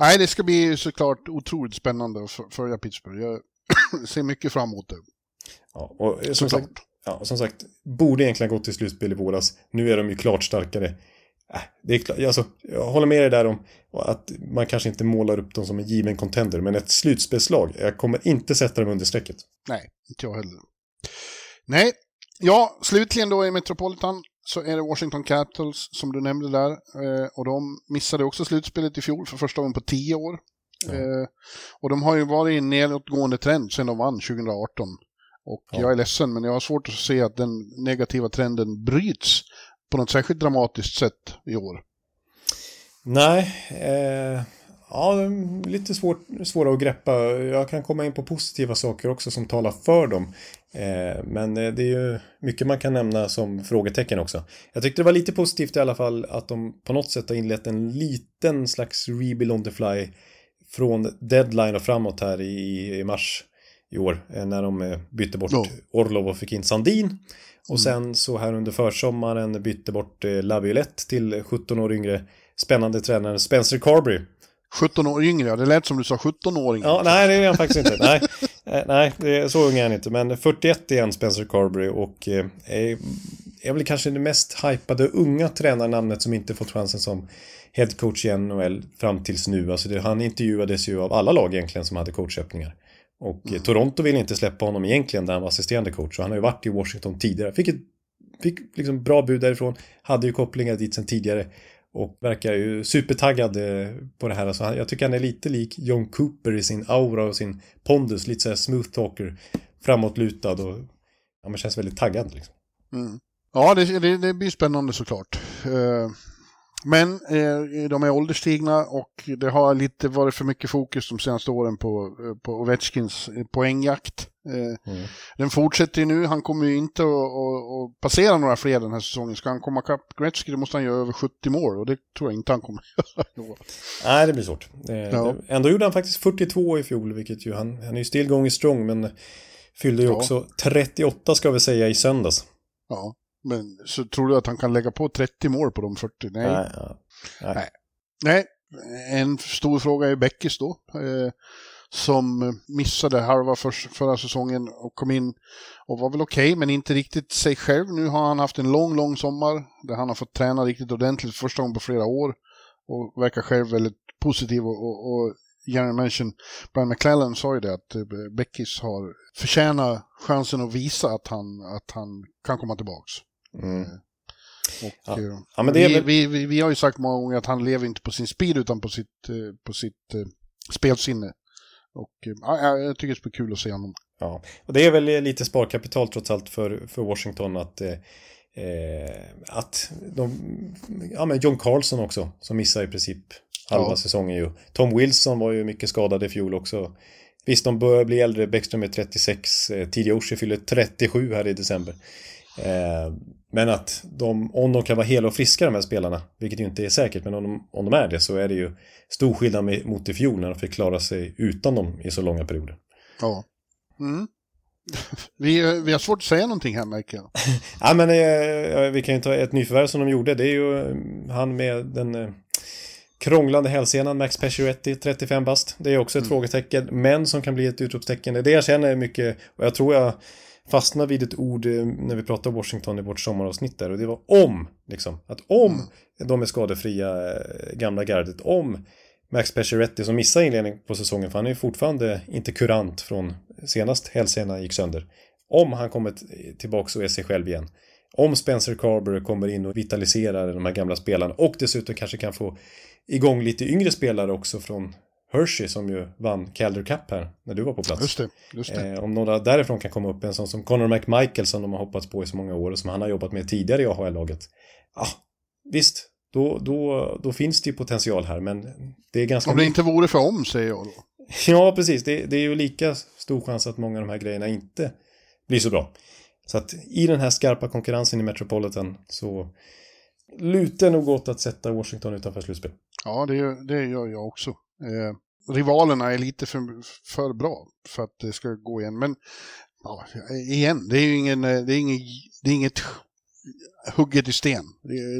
Nej, det ska bli såklart otroligt spännande att följa Pittsburgh. Jag [COUGHS] ser mycket fram emot det. Ja, och som Såklart. sagt, ja, som sagt, borde egentligen gått till slutspel i våras. Nu är de ju klart starkare. Äh, det är klart, alltså, jag håller med dig där om att man kanske inte målar upp dem som en given contender, men ett slutspelslag, jag kommer inte sätta dem under strecket. Nej, inte jag heller. Nej, ja, slutligen då i Metropolitan så är det Washington Capitals som du nämnde där. Eh, och de missade också slutspelet i fjol för första gången på tio år. Ja. Eh, och de har ju varit i en nedåtgående trend sedan de vann 2018. Och Ja. jag är ledsen, men jag har svårt att se att den negativa trenden bryts på något särskilt dramatiskt sätt i år. Nej, eh, ja, är lite svårt, svåra att greppa. Jag kan komma in på positiva saker också som talar för dem. Eh, men eh, det är ju mycket man kan nämna som frågetecken också. Jag tyckte det var lite positivt i alla fall att de på något sätt har inlett en liten slags rebuild on the fly från deadline och framåt här i, i mars i år eh, när de eh, bytte bort Ja. Orlov och fick in Sandin. Och sen så här under försommaren bytte bort eh, Laviolette till 17 år yngre spännande tränaren Spencer Carberry. 17 år yngre, det lät som du sa 17-åring. Ja, nej det är han faktiskt inte. Nej, nej det är, så ung är han inte. Men 41 är han Spencer Carberry och är, är väl kanske det mest hypade unga tränarnamnet som inte fått chansen som head coach i NHL fram tills nu. Alltså det, han intervjuades ju av alla lag egentligen som hade coachöppningar. Och mm. Toronto ville inte släppa honom egentligen där han var assisterande coach. Så han har ju varit i Washington tidigare. Fick ett fick liksom bra bud därifrån. Hade ju kopplingar dit sen tidigare. Och verkar ju supertaggad eh, på det här. Alltså, jag tycker han är lite lik John Cooper i sin aura och sin pondus. Lite såhär smooth talker. Framåtlutad och ja, man känns väldigt taggad liksom. Mm. Ja, det, det, det blir spännande såklart. Eh, men eh, de är ålderstigna och det har lite varit för mycket fokus de senaste åren på, eh, på Ovechkins eh, poängjakt. Eh, Mm. Den fortsätter ju nu, han kommer ju inte att, passera några fler den här säsongen. Ska han komma ikapp Gretzky då måste han göra över 70 mål och det tror jag inte han kommer [LAUGHS] göra. Nej, det blir svårt. Eh, Ja. Ändå gjorde han faktiskt 42 i fjol, vilket ju han, han är ju still going strong, men fyllde ju Ja. också 38 ska vi säga i söndags. Ja, men så tror du att han kan lägga på 30 mål på de 40? Nej. Nej, ja. Nej. Nej. Nej, en stor fråga är Bäckis då. Eh, som missade halva för, förra säsongen och kom in och var väl okej, men inte riktigt sig själv. Nu har han haft en lång, lång sommar där han har fått träna riktigt ordentligt för första gången på flera år och verkar själv väldigt positiv och, och, och general mention Brian McClellan sa ju det att eh, Beckis har förtjänat chansen att visa att han, att han kan komma tillbaks. Mm. Och, Ja. Ja, vi, väl- vi, vi, vi har ju sagt många gånger att han lever inte på sin speed utan på sitt, eh, på sitt eh, spelsinne. Och eh, ja, jag tycker det ska bli kul att se honom. Ja, och det är väl lite sparkapital trots allt för, för Washington att, eh, att de, ja men John Carlson också, som missar i princip halva Ja. säsongen ju. Tom Wilson var ju mycket skadad i fjol också. Visst, de börjar bli äldre, Bäckström är 36, eh, Tidia Oshie fyller 37 här i december. Eh, men att de, om de kan vara hela och friska de här spelarna, vilket ju inte är säkert, men om de, om de är det så är det ju stor skillnad mot i fjol när de fick klara sig utan dem i så långa perioder. Ja. Mm. [LAUGHS] Vi, eh, vi har svårt att säga någonting här märker jag. [LAUGHS] Ja men eh, vi kan ju ta ett nyförvärv som de gjorde. Det är ju eh, han med den eh, krånglande hälsenan Max Pacioretty, 35 bast. Det är också ett frågetecken, men som kan bli ett utropstecken. Det är det jag känner mycket, och jag tror jag fastnar vid ett ord eh, när vi pratar Washington i vårt sommaravsnitt där. Och det var om, liksom. Att om de är skadefria, eh, gamla gardet, om Max Pacioretty som missar inledning på säsongen, för han är fortfarande inte kurant från senast hälsenan gick sönder. Om han kommer tillbaka och är sig själv igen. Om Spencer Carber kommer in och vitaliserar de här gamla spelarna och dessutom kanske kan få igång lite yngre spelare också från Hershey som ju vann Calder Cup här när du var på plats. Just det. Just det. Eh, om några därifrån kan komma upp, en sån som Conor McMichael som de har hoppats på i så många år och som han har jobbat med tidigare i AHL-laget. Ja, visst, då, då, då finns det ju potential här, men det är ganska... Om det inte vore för om, säger jag då. [LAUGHS] Ja, precis. Det, det är ju lika stor chans att många av de här grejerna inte blir så bra. Så att i den här skarpa konkurrensen i Metropolitan så lutar nog åt att sätta Washington utanför slutspel. Ja, det, det gör jag också. Eh, rivalerna är lite för, för bra för att det ska gå igen. Men ja, igen, det är ju ingen, eh, det är inget, det är inget hugget i sten.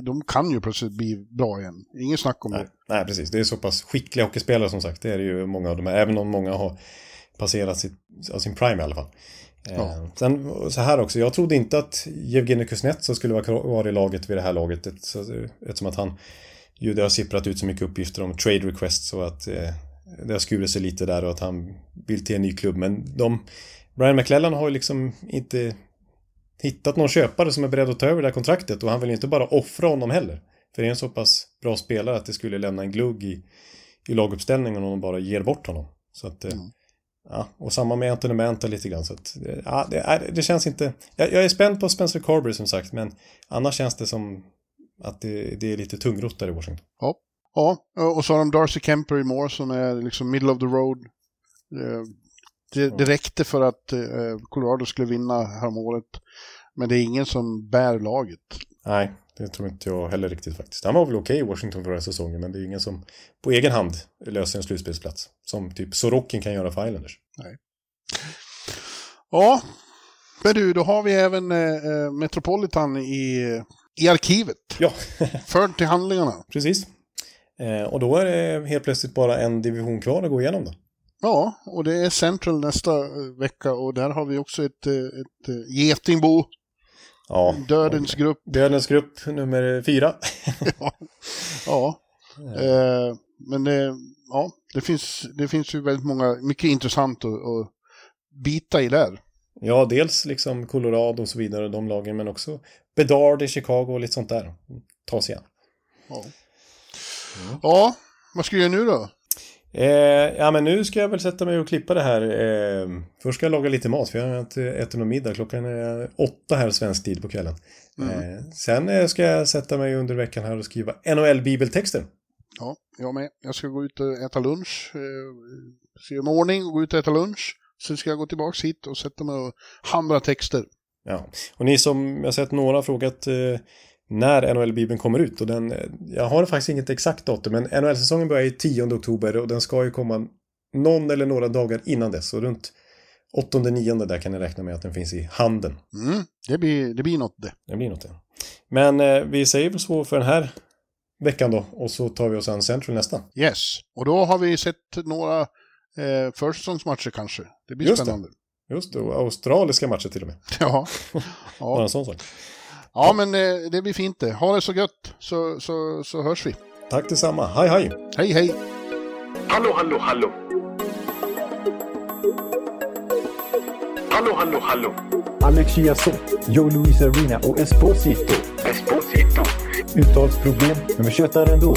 De kan ju plötsligt bli bra igen. Inget snack om Nej, det. nej, precis. Det är så pass skickliga hockeyspelare som sagt. Det är det ju många av de här. Även om många har passerat sitt, sin prime i alla fall. Ja. Eh, sen så här också. Jag trodde inte att Jevgenij Kuznetsov skulle vara kvar i laget vid det här laget. Eftersom att han ju det har sipprat ut så mycket uppgifter om trade requests och att eh, det har skurit sig lite där och att han vill till en ny klubb. Men de, Brian McClellan har ju liksom inte hittat någon köpare som är beredd att ta över det här kontraktet och han vill ju inte bara offra honom heller. För det är en så pass bra spelare att det skulle lämna en glugg i, i laguppställningen om de bara ger bort honom. Så att, eh, ja, och samma med Anthony Manta lite grann. Så att, eh, ja, det, det känns inte... Jag, jag är spänd på Spencer Carberry som sagt, men annars känns det som att det, det är lite tungrott där i Washington. Ja. ja, och så har de Darcy Kemper i mål som är liksom middle of the road. Eh, Det, det räckte för att eh, Colorado skulle vinna häromåret. Men det är ingen som bär laget. Nej, det tror inte jag heller riktigt faktiskt. Han var väl okej i Washington förra säsongen, men det är ingen som på egen hand löser en slutspelsplats. Som typ Sorokin kan göra för Islanders. Ja, men du, då har vi även eh, Metropolitan i, i arkivet. Ja, [LAUGHS] Förd till handlingarna. precis. Eh, och då är det helt plötsligt bara en division kvar att gå igenom då. Ja, och det är Central nästa eh, vecka och där har vi också ett, eh, ett eh, getingbo, Ja, Dödens grupp. Dödens grupp nummer fyra. [LAUGHS] Ja. Eh, men det, ja, det, finns, det finns ju väldigt många, mycket intressant att, att bita i där. Ja, dels liksom Colorado och så vidare, de lagen, men också Bedard i Chicago och lite sånt där. Ta sig igen. Ja. ja, vad ska jag göra nu då? Eh, ja, men nu ska jag väl sätta mig och klippa det här. Eh, först ska jag laga lite mat, för jag har inte ätit någon middag. Klockan är åtta här svensk tid på kvällen. Eh, sen eh, ska jag sätta mig under veckan här och skriva NHL-bibeltexter. Ja, jag med. Jag ska gå ut och äta lunch. Eh, se om ordning och gå ut och äta lunch. Sen ska jag gå tillbaka hit och sätta mig och hamra texter. Ja, och ni som, jag har sett några har frågat eh, när NHL-bibeln kommer ut. Och den, eh, jag har faktiskt inget exakt datum, men NHL-säsongen börjar i 10 oktober och den ska ju komma någon eller några dagar innan dess. Så runt 8-9 där kan ni räkna med att den finns i handeln. Mm, det, blir, det blir något det. Det blir något det. Men eh, vi säger väl så för den här veckan då. Och så tar vi oss an Central nästa. Yes. Och då har vi sett några eh, försäsongsmatcher kanske. Det blir Just det. Just det, och australiska matcher till och med. [LAUGHS] Ja. Bara ja. en sån sak. ja, men eh, det blir fint det. Ha det så gött så, så, så hörs vi. Tack detsamma. Hej hej! Hej, hej! Hallå, hallå, hallå. Hallå, hallå, hallå. Alex Chiazot, Joe Luis Arena och Esposito. Esposito. Uttalsproblem, men vi tjötar ändå.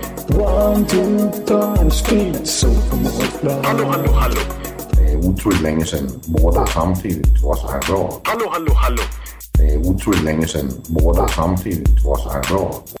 One, two, times speed, so Hallå, hallå, hallå. Det er utroligt længe siden mor, der samtidig trods har råd. Hallå, hallå, hallå. Det er utroligt længe siden mor, der samtidig trods har råd.